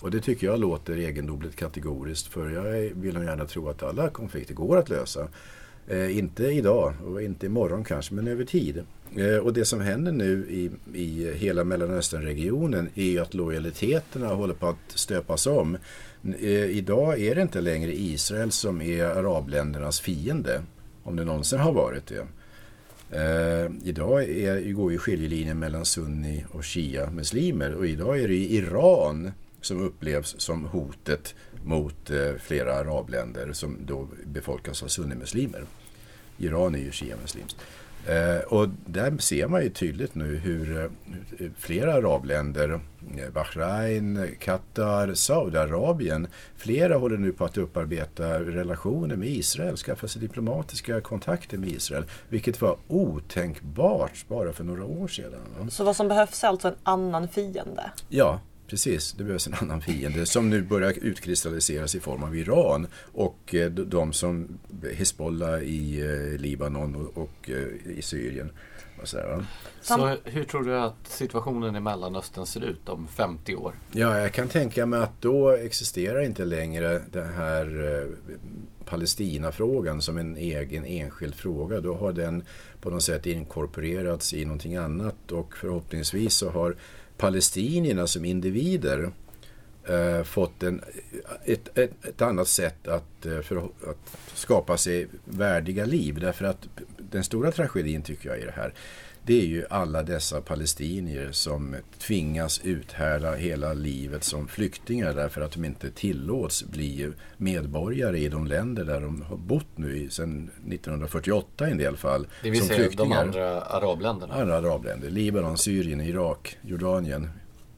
Och det tycker jag låter egendomligt kategoriskt för jag vill nog gärna tro att alla konflikter går att lösa. Eh, inte idag och inte imorgon kanske, men över tid. Eh, och det som händer nu i, i hela Mellanösternregionen är ju att lojaliteterna håller på att stöpas om. Eh, idag är det inte längre Israel som är arabländernas fiende. Om det någonsin har varit det. Eh, idag är, går ju skiljelinjen mellan sunni och shia-muslimer och idag är det Iran som upplevs som hotet mot eh, flera arabländer som då befolkas av sunnimuslimer. Iran är ju shia-muslimskt och där ser man ju tydligt nu hur eh, flera arabländer, eh, Bahrain, Qatar, Saudiarabien, flera håller nu på att upparbeta relationer med Israel, skaffa sig diplomatiska kontakter med Israel, vilket var otänkbart bara för några år sedan. Så vad som behövs är alltså en annan fiende? Ja, precis. Det behövs en annan fiende som nu börjar utkristalliseras i form av Iran och eh, de som Hezbollah i eh, Libanon och, eh, i Syrien. Och så, så hur tror du att situationen i Mellanöstern ser ut om 50 år? Ja, jag kan tänka mig att då existerar inte längre den här Palestinafrågan som en egen enskild fråga. Då har den på något sätt inkorporerats i någonting annat och förhoppningsvis så har palestinierna som individer eh, fått en, ett, ett, ett, annat sätt att, eh, för, att skapa sig värdiga liv. Därför att den stora tragedin tycker jag i det här det är ju alla dessa palestinier som tvingas uthärda hela livet som flyktingar därför att de inte tillåts bli medborgare i de länder där de har bott nu sedan 1948 i en del fall. Det vill säga de andra arabländerna? Andra arabländer. Libanon, Syrien, Irak, Jordanien.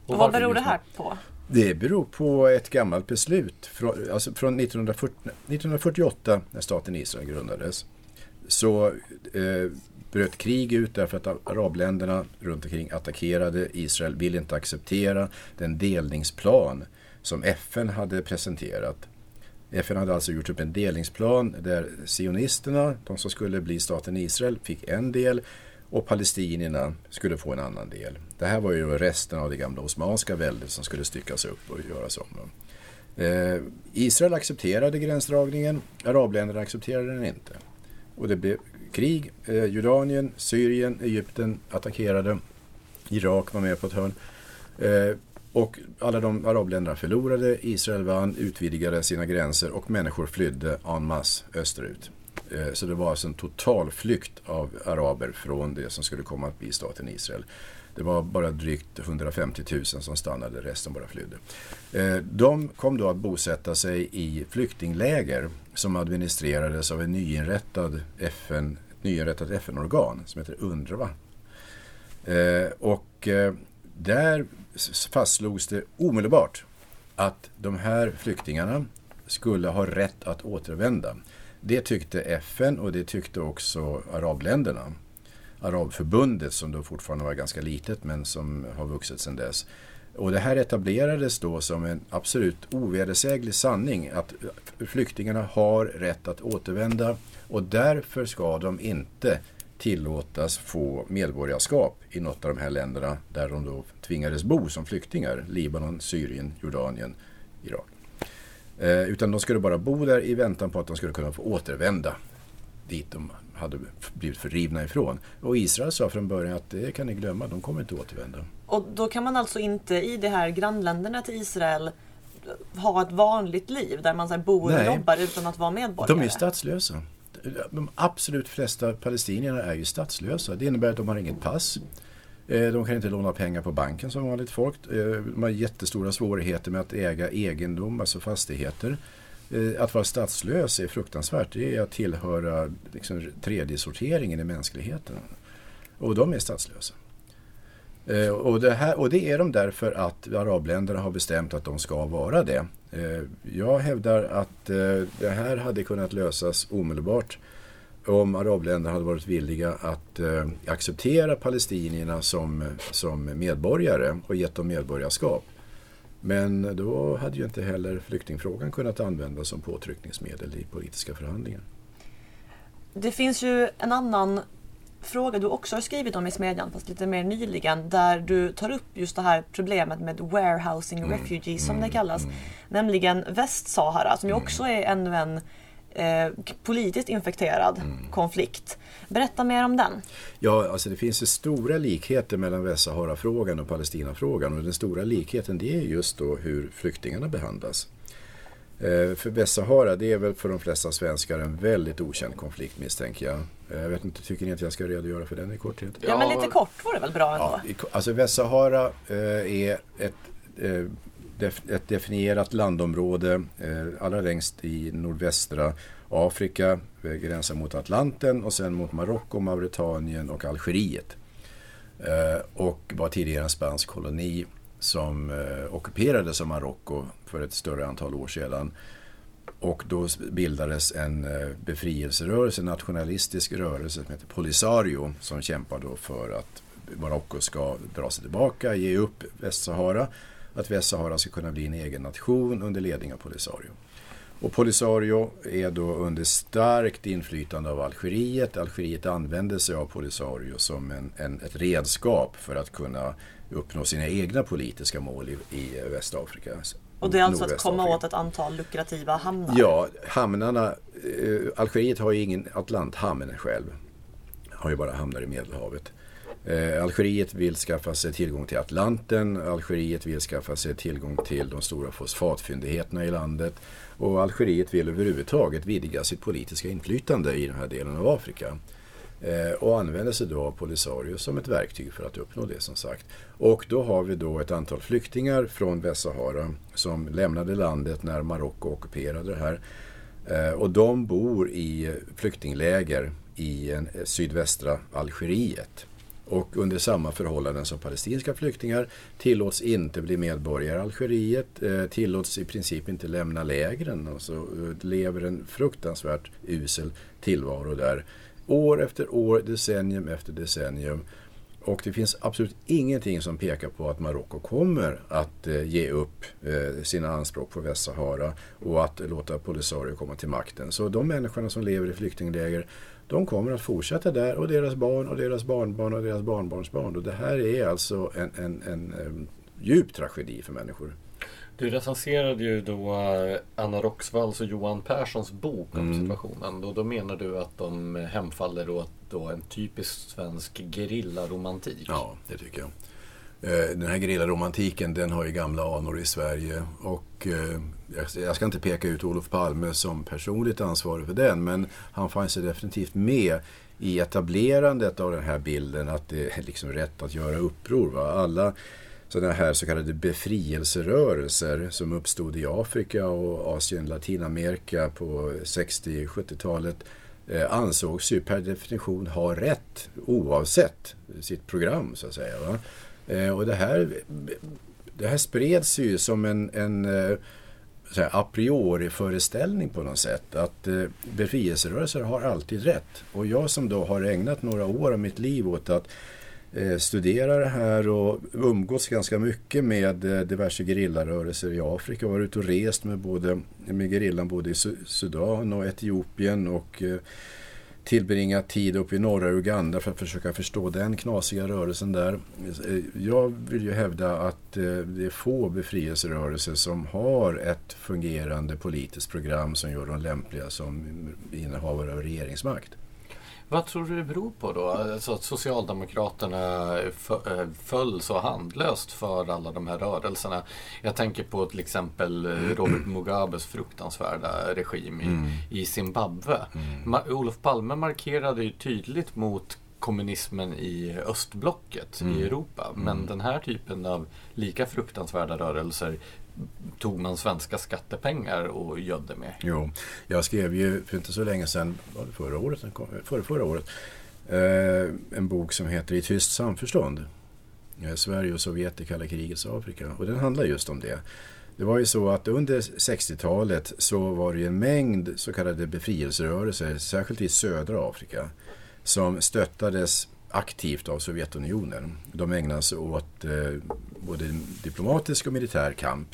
Och vad beror det här på? Det beror på ett gammalt beslut från, alltså från 1940, 1948 när staten Israel grundades. Så eh, bröt krig ut därför att arabländerna runt omkring attackerade. Israel ville inte acceptera den delningsplan som FN hade presenterat. FN hade alltså gjort upp en delningsplan där sionisterna, de som skulle bli staten Israel, fick en del och palestinierna skulle få en annan del. Det här var ju resten av det gamla osmanska väldet som skulle styckas upp och göras om. Eh, Israel accepterade gränsdragningen, arabländerna accepterade den inte. Och det blev krig. Eh, Jordanien, Syrien, Egypten attackerade. Irak var med på ett hörn. Eh, och alla de arabländerna förlorade. Israel vann, utvidgade sina gränser och människor flydde en masse österut. Eh, så det var alltså en total flykt av araber från det som skulle komma att bli staten Israel. Det var bara drygt 150 000 som stannade, resten bara flydde. Eh, de kom då att bosätta sig i flyktingläger som administrerades av en nyinrättad FN, nyinrättat FN-organ som heter UNRWA. Eh, och eh, där fastslogs det omedelbart att de här flyktingarna skulle ha rätt att återvända. Det tyckte FN och det tyckte också arabländerna. Arabförbundet som då fortfarande var ganska litet men som har vuxit sedan dess. Och det här etablerades då som en absolut ovedersäglig sanning att flyktingarna har rätt att återvända och därför ska de inte tillåtas få medborgarskap i något av de här länderna där de då tvingades bo som flyktingar. Libanon, Syrien, Jordanien, Irak. Eh, utan de skulle bara bo där i väntan på att de skulle kunna få återvända dit de hade blivit fördrivna ifrån. Och Israel sa från början att det kan ni glömma, de kommer inte återvända. Och då kan man alltså inte i de här grannländerna till Israel ha ett vanligt liv där man så bor och Nej. jobbar utan att vara medborgare? De är statslösa. De absolut flesta palestinierna är ju statslösa. Det innebär att de har inget pass. Eh, de kan inte låna pengar på banken som vanligt folk. Eh, de har jättestora svårigheter med att äga egendom, alltså fastigheter. Eh, att vara statslös är fruktansvärt. Det är att tillhöra liksom, tredje sorteringen i mänskligheten. Och de är statslösa. Eh, och det, här, och det är de därför att arabländerna har bestämt att de ska vara det. Eh, jag hävdar att eh, det här hade kunnat lösas omedelbart om arabländerna hade varit villiga att eh, acceptera palestinierna som, som medborgare och gett dem medborgarskap. Men då hade ju inte heller flyktingfrågan kunnat användas som påtryckningsmedel i politiska förhandlingar. Det finns ju en annan fråga du också har skrivit om i Smedjan, fast lite mer nyligen, där du tar upp just det här problemet med warehousing mm, refugees som mm, det kallas. Mm. Nämligen Västsahara som ju mm. också är ännu en eh, politiskt infekterad mm. konflikt. Berätta mer om den. Ja, alltså det finns ju stora likheter mellan Västsahara-frågan och Palestina-frågan och den stora likheten det är just då hur flyktingarna behandlas. Eh, för Västsahara, det är väl för de flesta svenskar en väldigt okänd konflikt misstänker jag. Eh, jag vet inte, tycker ni att jag ska redogöra för den i korthet? Ja, men lite kort vore väl bra ändå? Ja, alltså Västsahara eh, är ett ett definierat landområde eh, allra längst i nordvästra Afrika, eh, gränsar mot Atlanten och sen mot Marocko, Mauretanien och Algeriet. Eh, och var tidigare en spansk koloni som eh, ockuperades av Marocko för ett större antal år sedan. Och då bildades en befrielserörelse, en nationalistisk rörelse som heter Polisario som kämpar då för att Marocko ska dra sig tillbaka, ge upp Västsahara att Västsahara ska kunna bli en egen nation under ledning av Polisario. Och Polisario är då under starkt inflytande av Algeriet. Algeriet använder sig av Polisario som en, en, ett redskap för att kunna uppnå sina egna politiska mål i, i Västafrika. Och det är alltså att komma åt ett antal lukrativa hamnar? Ja, hamnarna. Eh, Algeriet har ju ingen Atlanthamn själv. Har ju bara hamnar i Medelhavet. Eh, Algeriet vill skaffa sig tillgång till Atlanten. Algeriet vill skaffa sig tillgång till de stora fosfatfyndigheterna i landet. Och Algeriet vill överhuvudtaget vidga sitt politiska inflytande i den här delen av Afrika. Eh, och använder sig då av Polisario som ett verktyg för att uppnå det som sagt. Och då har vi då ett antal flyktingar från Västsahara som lämnade landet när Marocko ockuperade det här. Eh, och de bor i flyktingläger i en, eh, sydvästra Algeriet. Och under samma förhållanden som palestinska flyktingar tillåts inte bli medborgare i Algeriet, eh, tillåts i princip inte lämna lägren och så lever en fruktansvärt usel tillvaro där. År efter år, decennium efter decennium. Och det finns absolut ingenting som pekar på att Marocko kommer att eh, ge upp sina anspråk på Västsahara och att låta Polisario komma till makten. Så de människorna som lever i flyktingläger de kommer att fortsätta där och deras barn och deras barnbarn och deras barnbarnsbarn. Och det här är alltså en, en, en, en djup tragedi för människor. Du recenserade ju då eh, Anna Roxvalls och Johan Perssons bok om mm. situationen. Och då menar du att de hemfaller åt då en typisk svensk gerillaromantik? Ja, det tycker jag. Eh, den här gerillaromantiken den har ju gamla anor i Sverige. Och eh, jag ska inte peka ut Olof Palme som personligt ansvarig för den. Men han fanns ju definitivt med i etablerandet av den här bilden att det är liksom rätt att göra uppror. Va? Alla sådana här så kallade befrielserörelser som uppstod i Afrika och Asien, Latinamerika på 60-70-talet eh, ansågs ju per definition ha rätt oavsett sitt program så att säga. Va? Eh, och det här, det här spreds ju som en, en eh, här, a priori-föreställning på något sätt. Att eh, befrielserörelser har alltid rätt. Och jag som då har ägnat några år av mitt liv åt att Eh, det här och umgås ganska mycket med eh, diverse gerillarörelser i Afrika. Varit ute och rest med, både, med gerillan både i Sudan och Etiopien och eh, tillbringa tid uppe i norra Uganda för att försöka förstå den knasiga rörelsen där. Eh, jag vill ju hävda att eh, det är få befrielserörelser som har ett fungerande politiskt program som gör dem lämpliga som innehavare av regeringsmakt. Vad tror du det beror på då? Alltså att Socialdemokraterna eh, föll så handlöst för alla de här rörelserna. Jag tänker på till exempel Robert Mugabes fruktansvärda regim i, mm. i Zimbabwe. Mm. Olof Palme markerade ju tydligt mot kommunismen i östblocket mm. i Europa. Men mm. den här typen av lika fruktansvärda rörelser tog man svenska skattepengar och gödde med. Jo, jag skrev ju för inte så länge sedan, var det förra året, förra, förra året, eh, en bok som heter I tyst samförstånd. Eh, Sverige och Sovjet i kalla krigets Afrika. Och den handlar just om det. Det var ju så att under 60-talet så var det en mängd så kallade befrielserörelser, särskilt i södra Afrika, som stöttades aktivt av Sovjetunionen. De ägnade sig åt eh, både diplomatisk och militär kamp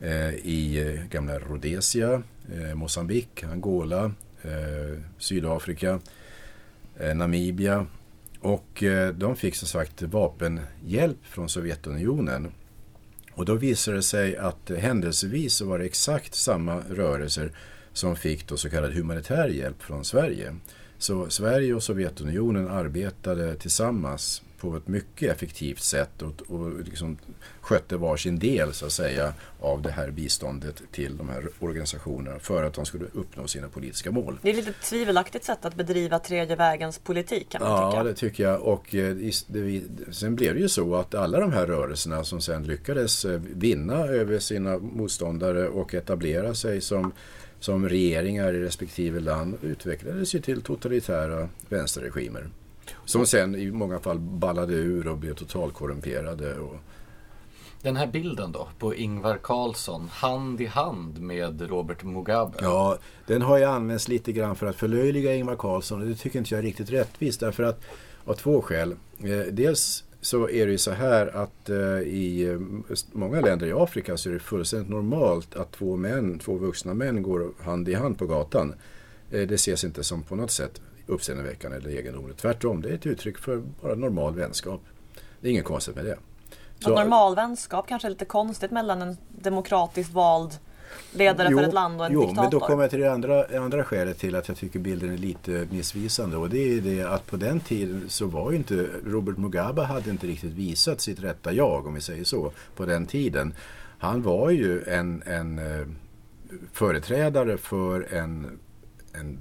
eh, i eh, gamla Rhodesia, eh, Mosambik, Angola, eh, Sydafrika, eh, Namibia. Och eh, de fick som sagt vapenhjälp från Sovjetunionen. Och då visade det sig att händelsevis så var det exakt samma rörelser som fick då så kallad humanitär hjälp från Sverige. Så Sverige och Sovjetunionen arbetade tillsammans på ett mycket effektivt sätt och, och liksom skötte varsin del så att säga av det här biståndet till de här organisationerna för att de skulle uppnå sina politiska mål. Det är ett lite tvivelaktigt sätt att bedriva tredje vägens politik kan man ja, tycka. Ja, det tycker jag. Och eh, det, sen blev det ju så att alla de här rörelserna som sen lyckades eh, vinna över sina motståndare och etablera sig som som regeringar i respektive land utvecklades ju till totalitära vänsterregimer. Som sen i många fall ballade ur och blev totalkorrumperade. Och... Den här bilden då på Ingvar Carlsson hand i hand med Robert Mugabe. Ja, den har ju använts lite grann för att förlöjliga Ingvar Carlsson och det tycker inte jag är riktigt rättvist därför att av två skäl. Eh, dels så är det ju så här att eh, i eh, många länder i Afrika så är det fullständigt normalt att två män, två vuxna män går hand i hand på gatan. Eh, det ses inte som på något sätt uppseendeväckande eller egendomligt. Tvärtom, det är ett uttryck för bara normal vänskap. Det är inget konstigt med det. Så, normal vänskap kanske är lite konstigt mellan en demokratiskt vald ledare jo, för ett land och en jo, diktator. men då kommer jag till det andra, andra skälet till att jag tycker bilden är lite missvisande. Och det är det att på den tiden så var ju inte Robert Mugabe hade inte riktigt visat sitt rätta jag om vi säger så på den tiden. Han var ju en, en eh, företrädare för en, en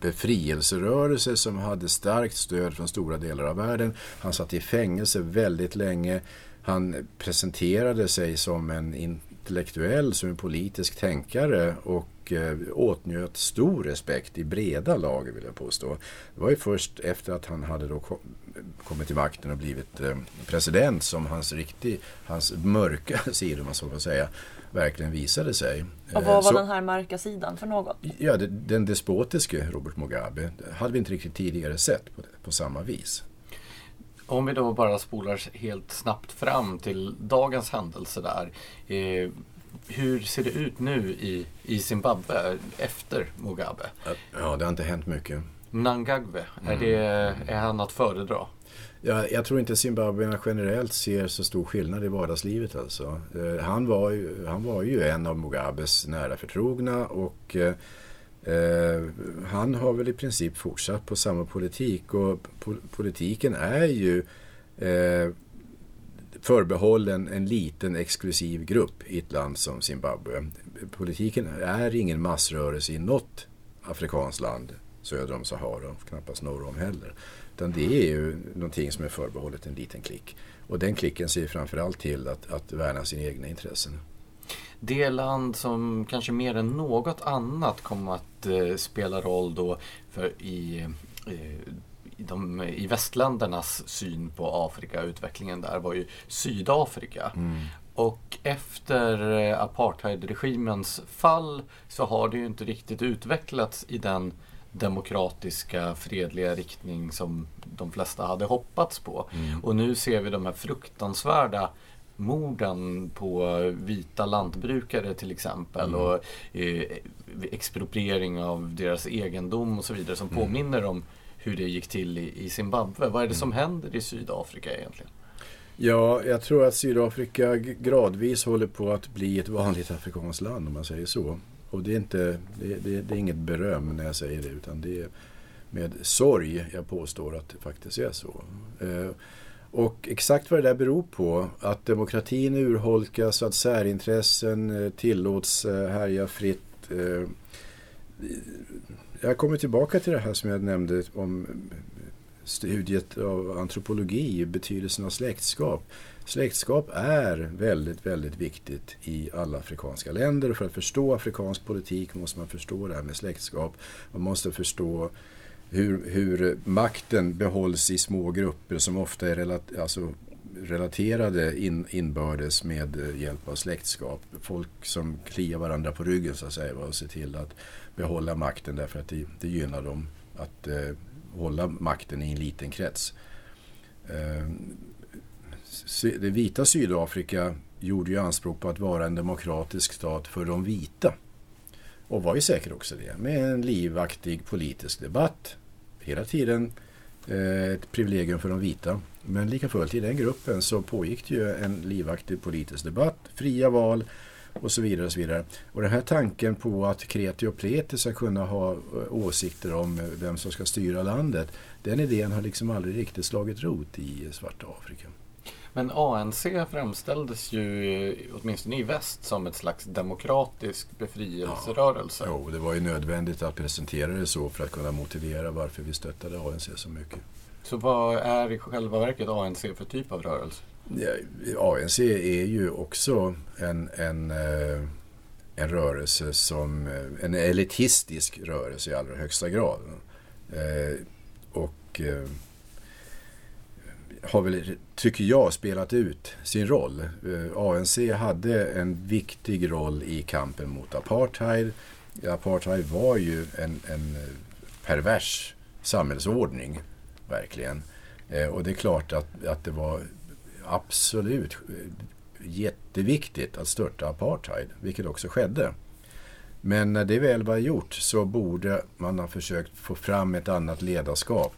befrielserörelse som hade starkt stöd från stora delar av världen. Han satt i fängelse väldigt länge. Han presenterade sig som en intellektuell, som en politisk tänkare och eh, åtnjöt stor respekt i breda lager vill jag påstå. Det var ju först efter att han hade då kommit till makten och blivit eh, president som hans riktig, hans mörka sida om man så får säga, verkligen visade sig. Och vad var så, den här mörka sidan för något? Ja, den despotiske Robert Mugabe hade vi inte riktigt tidigare sett på, på samma vis. Om vi då bara spolar helt snabbt fram till dagens händelse där. Eh, hur ser det ut nu i, i Zimbabwe efter Mugabe? Ja, det har inte hänt mycket. Mnangagwe, är, det, är han att föredra? Ja, jag tror inte zimbabwierna generellt ser så stor skillnad i vardagslivet. Alltså. Eh, han, var ju, han var ju en av Mugabes nära förtrogna och eh, han har väl i princip fortsatt på samma politik och po politiken är ju eh, förbehållen en liten exklusiv grupp i ett land som Zimbabwe. Politiken är ingen massrörelse i något afrikanskt land söder om Sahara och knappast norr om heller. Utan det är ju någonting som är förbehållet en liten klick. Och den klicken ser framförallt till att, att värna sina egna intressen det land som kanske mer än något annat kom att eh, spela roll då för i, eh, i, de, i västländernas syn på Afrika, utvecklingen där, var ju Sydafrika. Mm. Och efter eh, apartheidregimens fall så har det ju inte riktigt utvecklats i den demokratiska, fredliga riktning som de flesta hade hoppats på. Mm. Och nu ser vi de här fruktansvärda morden på vita lantbrukare till exempel mm. och eh, expropriering av deras egendom och så vidare som mm. påminner om hur det gick till i, i Zimbabwe. Vad är det som mm. händer i Sydafrika egentligen? Ja, jag tror att Sydafrika gradvis håller på att bli ett vanligt afrikanskt land om man säger så. Och det är, inte, det, det, det är inget beröm när jag säger det utan det är med sorg jag påstår att det faktiskt är så. Eh, och exakt vad det där beror på, att demokratin urholkas, att särintressen eh, tillåts eh, härja fritt. Eh, jag kommer tillbaka till det här som jag nämnde om studiet av antropologi, betydelsen av släktskap. Släktskap är väldigt, väldigt viktigt i alla afrikanska länder. För att förstå afrikansk politik måste man förstå det här med släktskap. Man måste förstå hur, hur makten behålls i små grupper som ofta är relat, alltså relaterade in, inbördes med eh, hjälp av släktskap. Folk som kliar varandra på ryggen så att säga och ser till att behålla makten därför att det, det gynnar dem att eh, hålla makten i en liten krets. Eh, det vita Sydafrika gjorde ju anspråk på att vara en demokratisk stat för de vita. Och var ju säkert också det. Med en livaktig politisk debatt hela tiden eh, ett privilegium för de vita. Men lika fullt i den gruppen så pågick det ju en livaktig politisk debatt, fria val och så vidare. Och så vidare. Och den här tanken på att kreti och pleti ska kunna ha eh, åsikter om vem som ska styra landet, den idén har liksom aldrig riktigt slagit rot i svarta Afrika. Men ANC framställdes ju, åtminstone i väst, som ett slags demokratisk befrielserörelse. Ja, jo, det var ju nödvändigt att presentera det så för att kunna motivera varför vi stöttade ANC så mycket. Så vad är i själva verket ANC för typ av rörelse? Ja, ANC är ju också en, en, eh, en rörelse som, eh, en elitistisk rörelse i allra högsta grad. Eh, och har väl, tycker jag, spelat ut sin roll. Eh, ANC hade en viktig roll i kampen mot apartheid. Apartheid var ju en, en pervers samhällsordning, verkligen. Eh, och det är klart att, att det var absolut jätteviktigt att störta apartheid, vilket också skedde. Men när det väl var gjort så borde man ha försökt få fram ett annat ledarskap.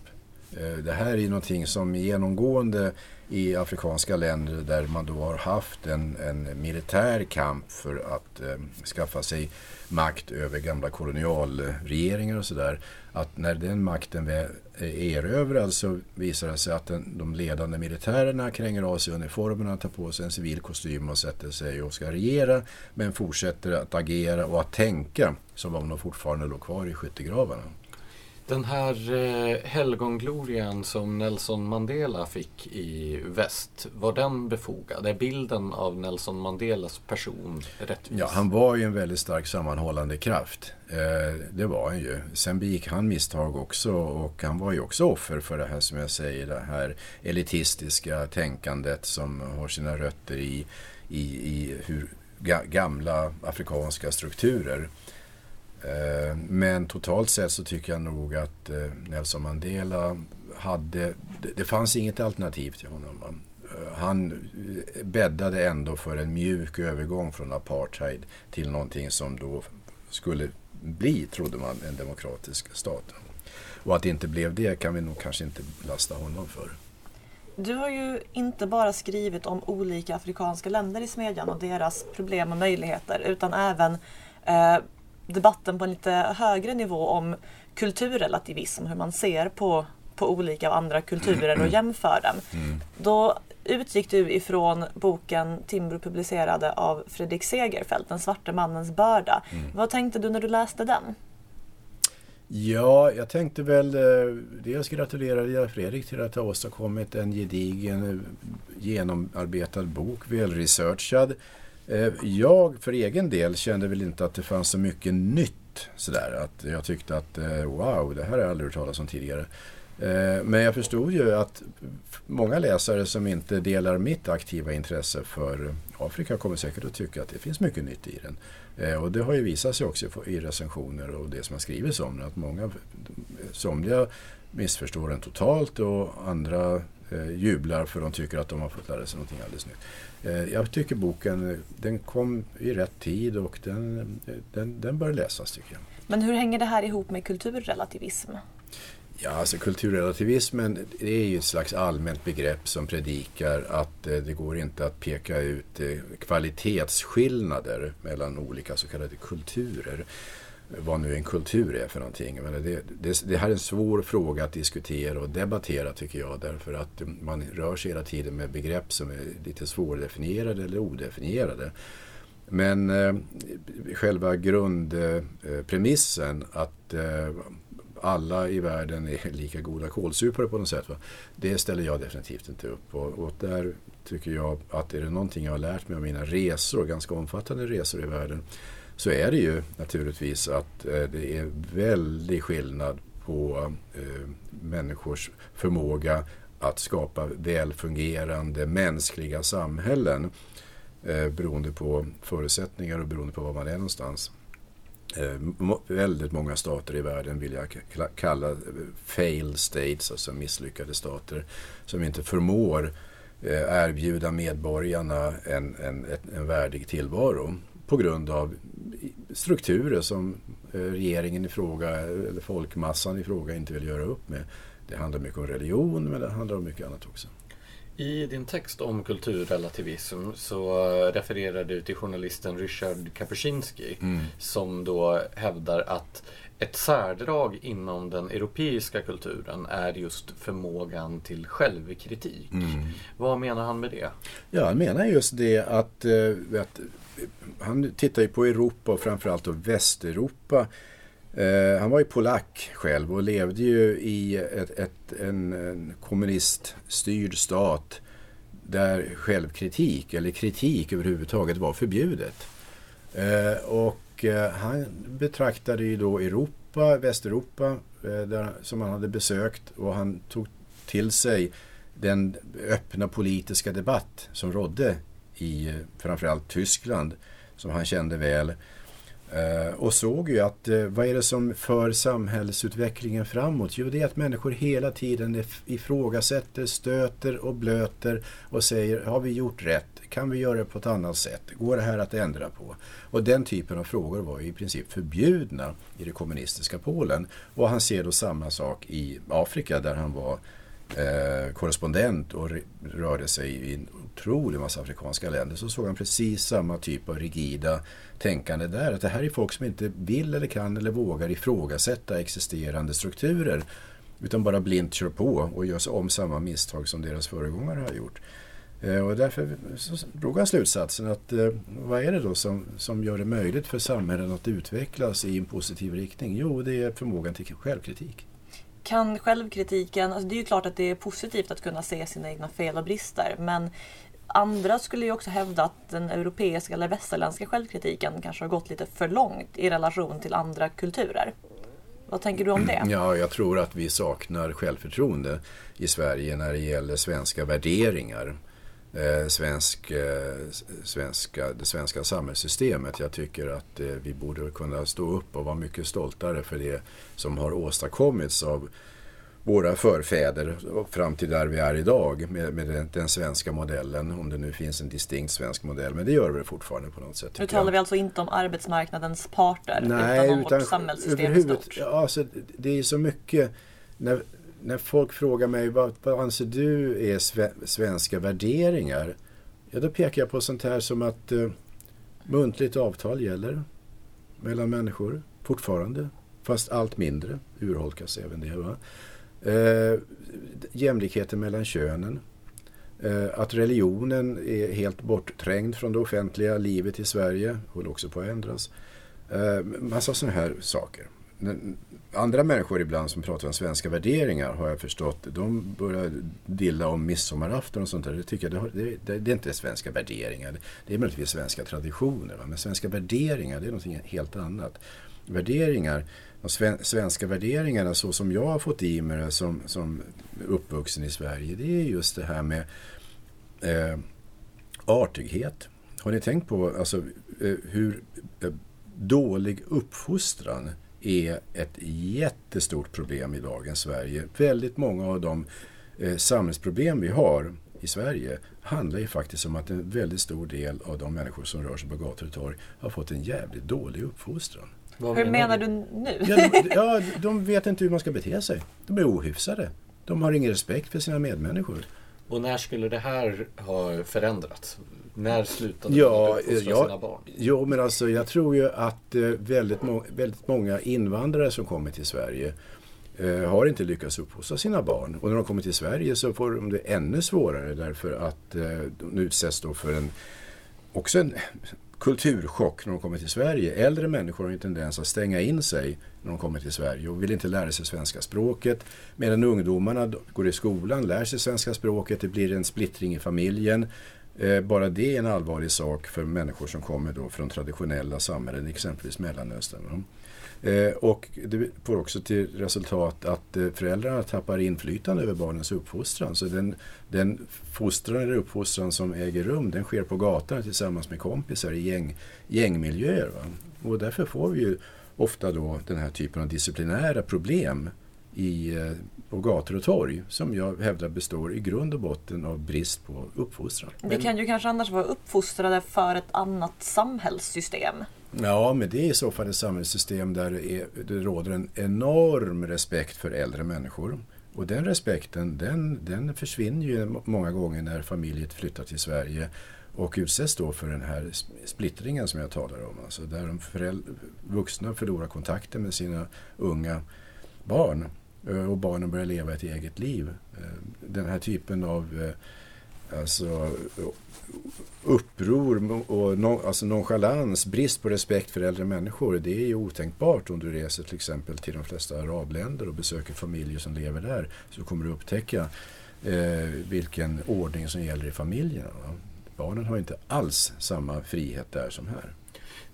Eh, det här är någonting som genomgående i afrikanska länder där man då har haft en, en militär kamp för att eh, skaffa sig makt över gamla kolonialregeringar och sådär. Att när den makten är erövrad så alltså visar det sig att den, de ledande militärerna kränger av sig uniformerna, tar på sig en civil kostym och sätter sig och ska regera. Men fortsätter att agera och att tänka som om de fortfarande låg kvar i skyttegravarna. Den här eh, helgonglorian som Nelson Mandela fick i väst, var den befogad? Är bilden av Nelson Mandelas person rättvis? Ja, han var ju en väldigt stark sammanhållande kraft. Eh, det var han ju. Sen begick han misstag också och han var ju också offer för det här som jag säger, det här elitistiska tänkandet som har sina rötter i, i, i hur gamla afrikanska strukturer. Eh, men totalt sett så tycker jag nog att eh, Nelson Mandela hade... Det fanns inget alternativ till honom. Eh, han bäddade ändå för en mjuk övergång från apartheid till någonting som då skulle bli, trodde man, en demokratisk stat. Och att det inte blev det kan vi nog kanske inte lasta honom för. Du har ju inte bara skrivit om olika afrikanska länder i Smedjan och deras problem och möjligheter utan även eh, debatten på en lite högre nivå om kulturrelativism, hur man ser på, på olika andra kulturer och jämför dem. Mm. Då utgick du ifrån boken Timbro publicerade av Fredrik Segerfeldt, Den svarte mannens börda. Mm. Vad tänkte du när du läste den? Ja, jag tänkte väl eh, dels gratulerade jag Fredrik till att ha åstadkommit en gedigen eh, genomarbetad bok, välresearchad Eh, jag för egen del kände väl inte att det fanns så mycket nytt sådär. Att jag tyckte att eh, wow, det här har jag aldrig hört talas om tidigare. Eh, men jag förstod ju att många läsare som inte delar mitt aktiva intresse för Afrika kommer säkert att tycka att det finns mycket nytt i den. Och det har ju visat sig också i recensioner och det som har skrivits om den. Att många, somliga missförstår den totalt och andra jublar för de tycker att de har fått lära sig någonting alldeles nytt. Eh, jag tycker boken den kom i rätt tid och den, den, den bör läsas tycker jag. Men hur hänger det här ihop med kulturrelativism? Ja, alltså kulturrelativismen är ju ett slags allmänt begrepp som predikar att eh, det går inte att peka ut eh, kvalitetsskillnader mellan olika så kallade kulturer vad nu en kultur är för någonting. Men det, det, det, här är en svår fråga att diskutera och debattera tycker jag därför att mm, man rör sig hela tiden med begrepp som är lite svårdefinierade eller odefinierade. Men eh, själva grundpremissen eh, att eh, alla i världen är lika goda kålsupare på något sätt. Va? Det ställer jag definitivt inte upp på. Och där tycker jag att är det någonting jag har lärt mig av mina resor, ganska omfattande resor i världen, så är det ju naturligtvis att eh, det är väldig skillnad på eh, människors förmåga att skapa välfungerande mänskliga samhällen eh, beroende på förutsättningar och beroende på var man är någonstans. väldigt många stater i världen vill jag kalla fail states, alltså misslyckade stater som inte förmår erbjuda medborgarna en, en, en värdig tillvaro på grund av strukturer som eh, regeringen i fråga, eller folkmassan i fråga inte vill göra upp med. Det handlar mycket om religion men det handlar om mycket annat också. I din text om kulturrelativism så refererar du till journalisten Richard Kapuscinski mm. som då hävdar att ett särdrag inom den europeiska kulturen är just förmågan till självkritik. Mm. Vad menar han med det? Ja, han menar just det att, eh, att han tittar ju på Europa och framförallt då Västeuropa. Eh, han var ju polack själv och levde ju i ett, ett, en, en kommuniststyrd stat där självkritik eller kritik överhuvudtaget var förbjudet. Eh, och eh, han betraktade ju då Europa, Västeuropa eh, där, som han hade besökt och han tog till sig den öppna politiska debatt som rådde i framförallt Tyskland som han kände väl. Eh, och såg ju att eh, vad är det som för samhällsutvecklingen framåt? Jo, det är att människor hela tiden ifrågasätter, stöter och blöter och säger har vi gjort rätt? Kan vi göra det på ett annat sätt? Går det här att ändra på? Och den typen av frågor var ju i princip förbjudna i det kommunistiska Polen. Och han ser då samma sak i Afrika där han var eh, korrespondent och rörde sig i en otrolig massa afrikanska länder så såg han precis samma typ av rigida tänkande där. Att det här är folk som inte vill eller kan eller vågar ifrågasätta existerande strukturer utan bara blint kör på och gör om samma misstag som deras föregångare har gjort. Eh, och därför drog han slutsatsen att eh, vad är det då som, som gör det möjligt för samhällen att utvecklas i en positiv riktning? Jo, det är förmågan till självkritik kan självkritiken, alltså det är ju klart att det är positivt att kunna se sina egna fel och brister men andra skulle ju också hävda att den europeiska eller västerländska självkritiken kanske har gått lite för långt i relation till andra kulturer. Vad tänker du om det? Ja, jag tror att vi saknar självförtroende i Sverige när det gäller svenska värderingar. Eh, svensk, eh, svenska, det svenska samhällssystemet. Jag tycker att eh, vi borde kunna stå upp och vara mycket stoltare för det som har åstadkommits av våra förfäder fram till där vi är idag med, med den, den, svenska modellen. Om det nu finns en distinkt svensk modell, men det gör det fortfarande på något sätt. Nu talar jag. vi alltså inte om arbetsmarknadens parter Nej, utan om utan vårt samhällssystem i stort. Ja, alltså, det är så mycket när, när folk frågar mig vad, vad anser du är svenska värderingar? Ja, då pekar jag på sånt här som att eh, muntligt avtal gäller mellan människor fortfarande. Fast allt mindre urholkas även det. Va? Eh, jämlikheten mellan könen. Eh, att religionen är helt bortträngd från det offentliga livet i Sverige. Håller också på att ändras. Eh, massa sådana här saker andra människor ibland som pratar om svenska värderingar har jag förstått. De börjar dilla om midsommarafton och sånt där. Det, tycker jag, det, det, det är inte svenska värderingar. Det är möjligtvis svenska traditioner. Va? Men svenska värderingar det är något helt annat. Värderingar, de svenska värderingarna så som jag har fått i mig det som, som uppvuxen i Sverige. Det är just det här med eh, artighet. Har ni tänkt på alltså, eh, hur eh, dålig uppfostran är ett jättestort problem i dagens Sverige. Väldigt många av de eh, samhällsproblem vi har i Sverige handlar ju faktiskt om att en väldigt stor del av de människor som rör sig på gator och torg har fått en jävligt dålig uppfostran. Vad hur menar du nu? Ja de, ja, de vet inte hur man ska bete sig. De är ohyfsade. De har ingen respekt för sina medmänniskor. Och när skulle det här ha förändrats? När slutade ja, man uppfostra ja, sina barn? Jo, men alltså jag tror ju att eh, väldigt, må väldigt många invandrare som kommer till Sverige eh, har inte lyckats uppfostra sina barn. Och när de kommer till Sverige så får de det ännu svårare därför att eh, de utsätts då för en, också en kulturchock när de kommer till Sverige. Äldre människor har en tendens att stänga in sig när de kommer till Sverige och vill inte lära sig svenska språket. Medan ungdomarna går i skolan, lär sig svenska språket, det blir en splittring i familjen. Eh, bara det är en allvarlig sak för människor som kommer då från traditionella samhällen, exempelvis Mellanöstern. Eh, och det får också till resultat att eh, föräldrarna tappar inflytande över barnens uppfostran. Så den, den fostran eller uppfostran som äger rum den sker på gatan tillsammans med kompisar i gäng, gängmiljöer. Va? Och därför får vi ju ofta då den här typen av disciplinära problem i, eh, på gator och torg som jag hävdar består i grund och botten av brist på uppfostran. Det kan ju kanske annars vara uppfostrade för ett annat samhällssystem. Ja, men det är i så fall ett samhällssystem där det, är, det råder en enorm respekt för äldre människor. Och den respekten den, den försvinner ju många gånger när familjer flyttar till Sverige och utsätts då för den här splittringen som jag talar om. Alltså där de vuxna förlorar kontakten med sina unga barn. Eh, och barnen börjar leva ett eget liv. Eh, den här typen av eh, alltså, uppror och non, alltså nonchalans, brist på respekt för äldre människor. Det är ju otänkbart om du reser till exempel till de flesta arabländer och besöker familjer som lever där. Så kommer du upptäcka eh, vilken ordning som gäller i familjerna. Va? Barnen har inte alls samma frihet där som här.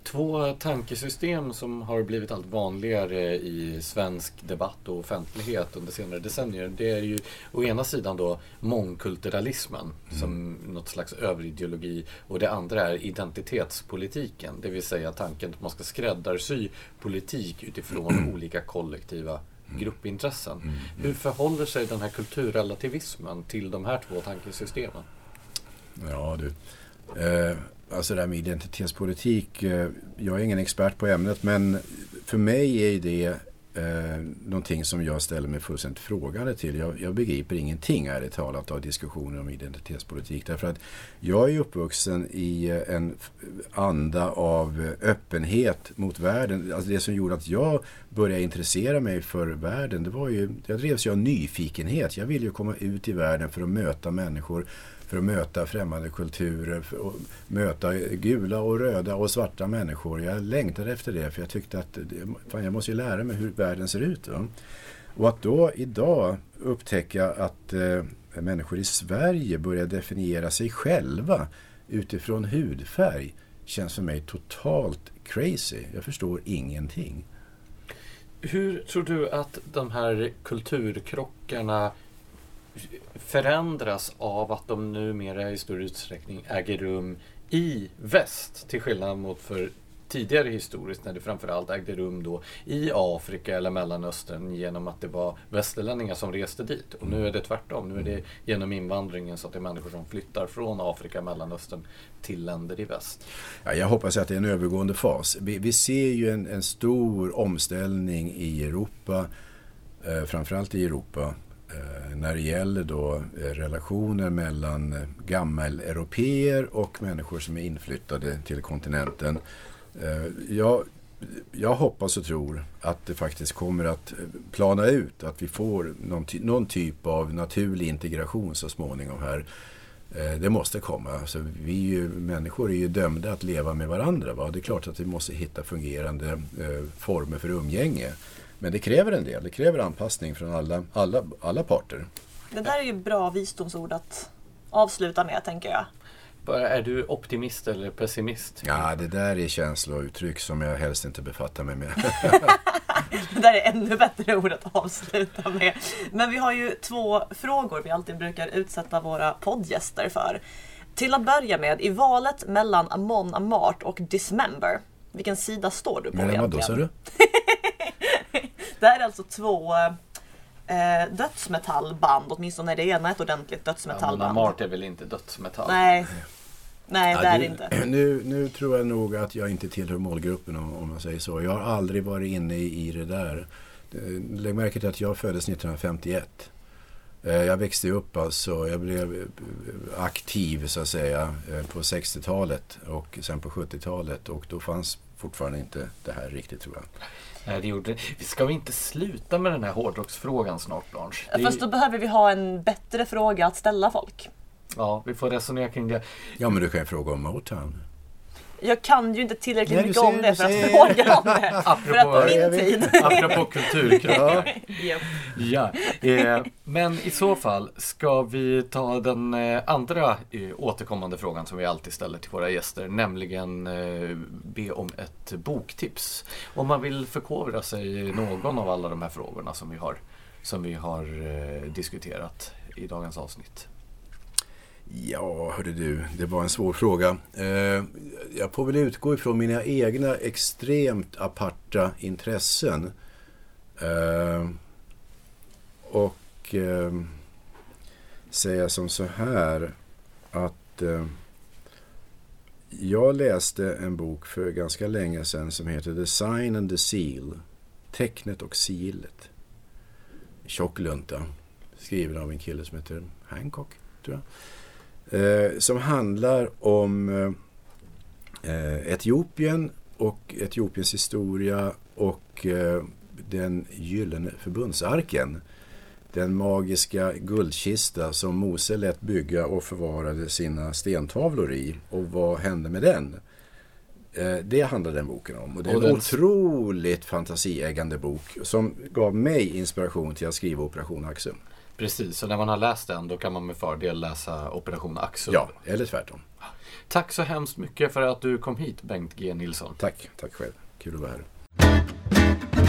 Två tankesystem som har blivit allt vanligare i svensk debatt och offentlighet under senare decennier. Det är ju å ena sidan då mångkulturalismen mm. som något slags överideologi och det andra är identitetspolitiken. Det vill säga tanken att man ska skräddarsy politik utifrån mm. olika kollektiva mm. gruppintressen. Mm. Hur förhåller sig den här kulturrelativismen till de här två tankesystemen? Ja du. Eh, alltså det här med identitetspolitik. Eh, jag är ingen expert på ämnet men för mig är det eh, någonting som jag ställer mig fullständigt frågande till. Jag, jag begriper ingenting ärligt talat av diskussioner om identitetspolitik. Därför att jag är uppvuxen i eh, en anda av eh, öppenhet mot världen. Alltså det som gjorde att jag började intressera mig för världen, det var ju, jag drevs ju av nyfikenhet. Jag ville ju komma ut i världen för att möta människor för att möta främmande kulturer, för att möta gula och röda och svarta människor. Jag längtade efter det för jag tyckte att fan, jag måste ju lära mig hur världen ser ut. Va? Och att då idag upptäcka att eh, människor i Sverige börjar definiera sig själva utifrån hudfärg känns för mig totalt crazy. Jag förstår ingenting. Hur tror du att de här kulturkrockarna förändras av att de numera i större utsträckning äger rum i väst till skillnad mot för tidigare historiskt när det framförallt ägde rum då i Afrika eller Mellanöstern genom att det var västerlänningar som reste dit. Och nu är det tvärtom. Nu är det genom invandringen så att det är människor som flyttar från Afrika Mellanöstern till länder i väst. Ja, jag hoppas att det är en övergående fas. Vi, vi ser ju en, en, stor omställning i Europa, eh, framförallt i Europa Eh, när det gäller då eh, relationer mellan eh, gammeleuropeer och människor som är inflyttade till kontinenten. Eh, jag, jag hoppas och tror att det faktiskt kommer att plana ut, att vi får någon, ty någon typ av naturlig integration så småningom här. Det måste komma. Alltså, vi ju, människor är ju dömda att leva med varandra. Va? Det är klart att vi måste hitta fungerande eh, former för umgänge. Men det kräver en del. Det kräver anpassning från alla, alla, alla parter. Det där är ju bra visdomsord att avsluta med, tänker jag. Är du optimist eller pessimist? Ja, det där är känslouttryck som jag helst inte befattar mig med. det där är ännu bättre ord att avsluta med. Men vi har ju två frågor vi alltid brukar utsätta våra poddgäster för. Till att börja med, i valet mellan Amon Amart och Dismember, vilken sida står du på Men egentligen? Men sa du? Det här är alltså två eh, dödsmetallband, åtminstone är det ena ett ordentligt dödsmetallband. Ja, Mart är väl inte dödsmetall? Nej, Nej ja, det är det inte. Nu, nu tror jag nog att jag inte tillhör målgruppen om, om man säger så. Jag har aldrig varit inne i, i det där. Lägg märke till att jag föddes 1951. Eh, jag växte upp alltså, jag blev aktiv så att säga eh, på 60-talet och sen på 70-talet och då fanns fortfarande inte det här riktigt tror jag. Nej, det gjorde det. Ska vi inte sluta med den här hårdrocksfrågan snart, Blanche? Det... Fast då behöver vi ha en bättre fråga att ställa folk. Ja, vi får resonera kring det. Ja, men du kan ju fråga om Motown. Jag kan ju inte tillräckligt Nej, mycket ser, om det för att fråga om det. apropå, för att min tid. apropå kulturkrockar. ja. ja. Eh, men i så fall ska vi ta den eh, andra eh, återkommande frågan som vi alltid ställer till våra gäster. Nämligen eh, be om ett boktips. Om man vill förkovra sig i någon av alla de här frågorna som vi har, som vi har eh, diskuterat i dagens avsnitt. Ja, hörde du, det var en svår fråga. Eh, jag får väl utgå ifrån mina egna extremt aparta intressen. Eh, och eh, säga som så här att jag läste en bok för ganska länge sedan som heter The Sign and the Seal. Tecknet och Sigillet. Tjock lunta. Skriven av en kille som heter Hancock, tror jag. Eh, som handlar om eh, Etiopien och Etiopiens historia och eh, den gyllene förbundsarken. Den magiska guldkista som Mose lät bygga och förvarade sina stentavlor i. Och vad hände med den? Eh, det handlar den boken om. Och det är en otroligt fantasieggande bok som gav mig inspiration till att skriva Operation Axum. Precis, så när man har läst den då kan man med fördel läsa Operation Axel. Ja, eller tvärtom. Tack så hemskt mycket för att du kom hit Bengt G Nilsson. Tack, tack själv. Kul att vara här.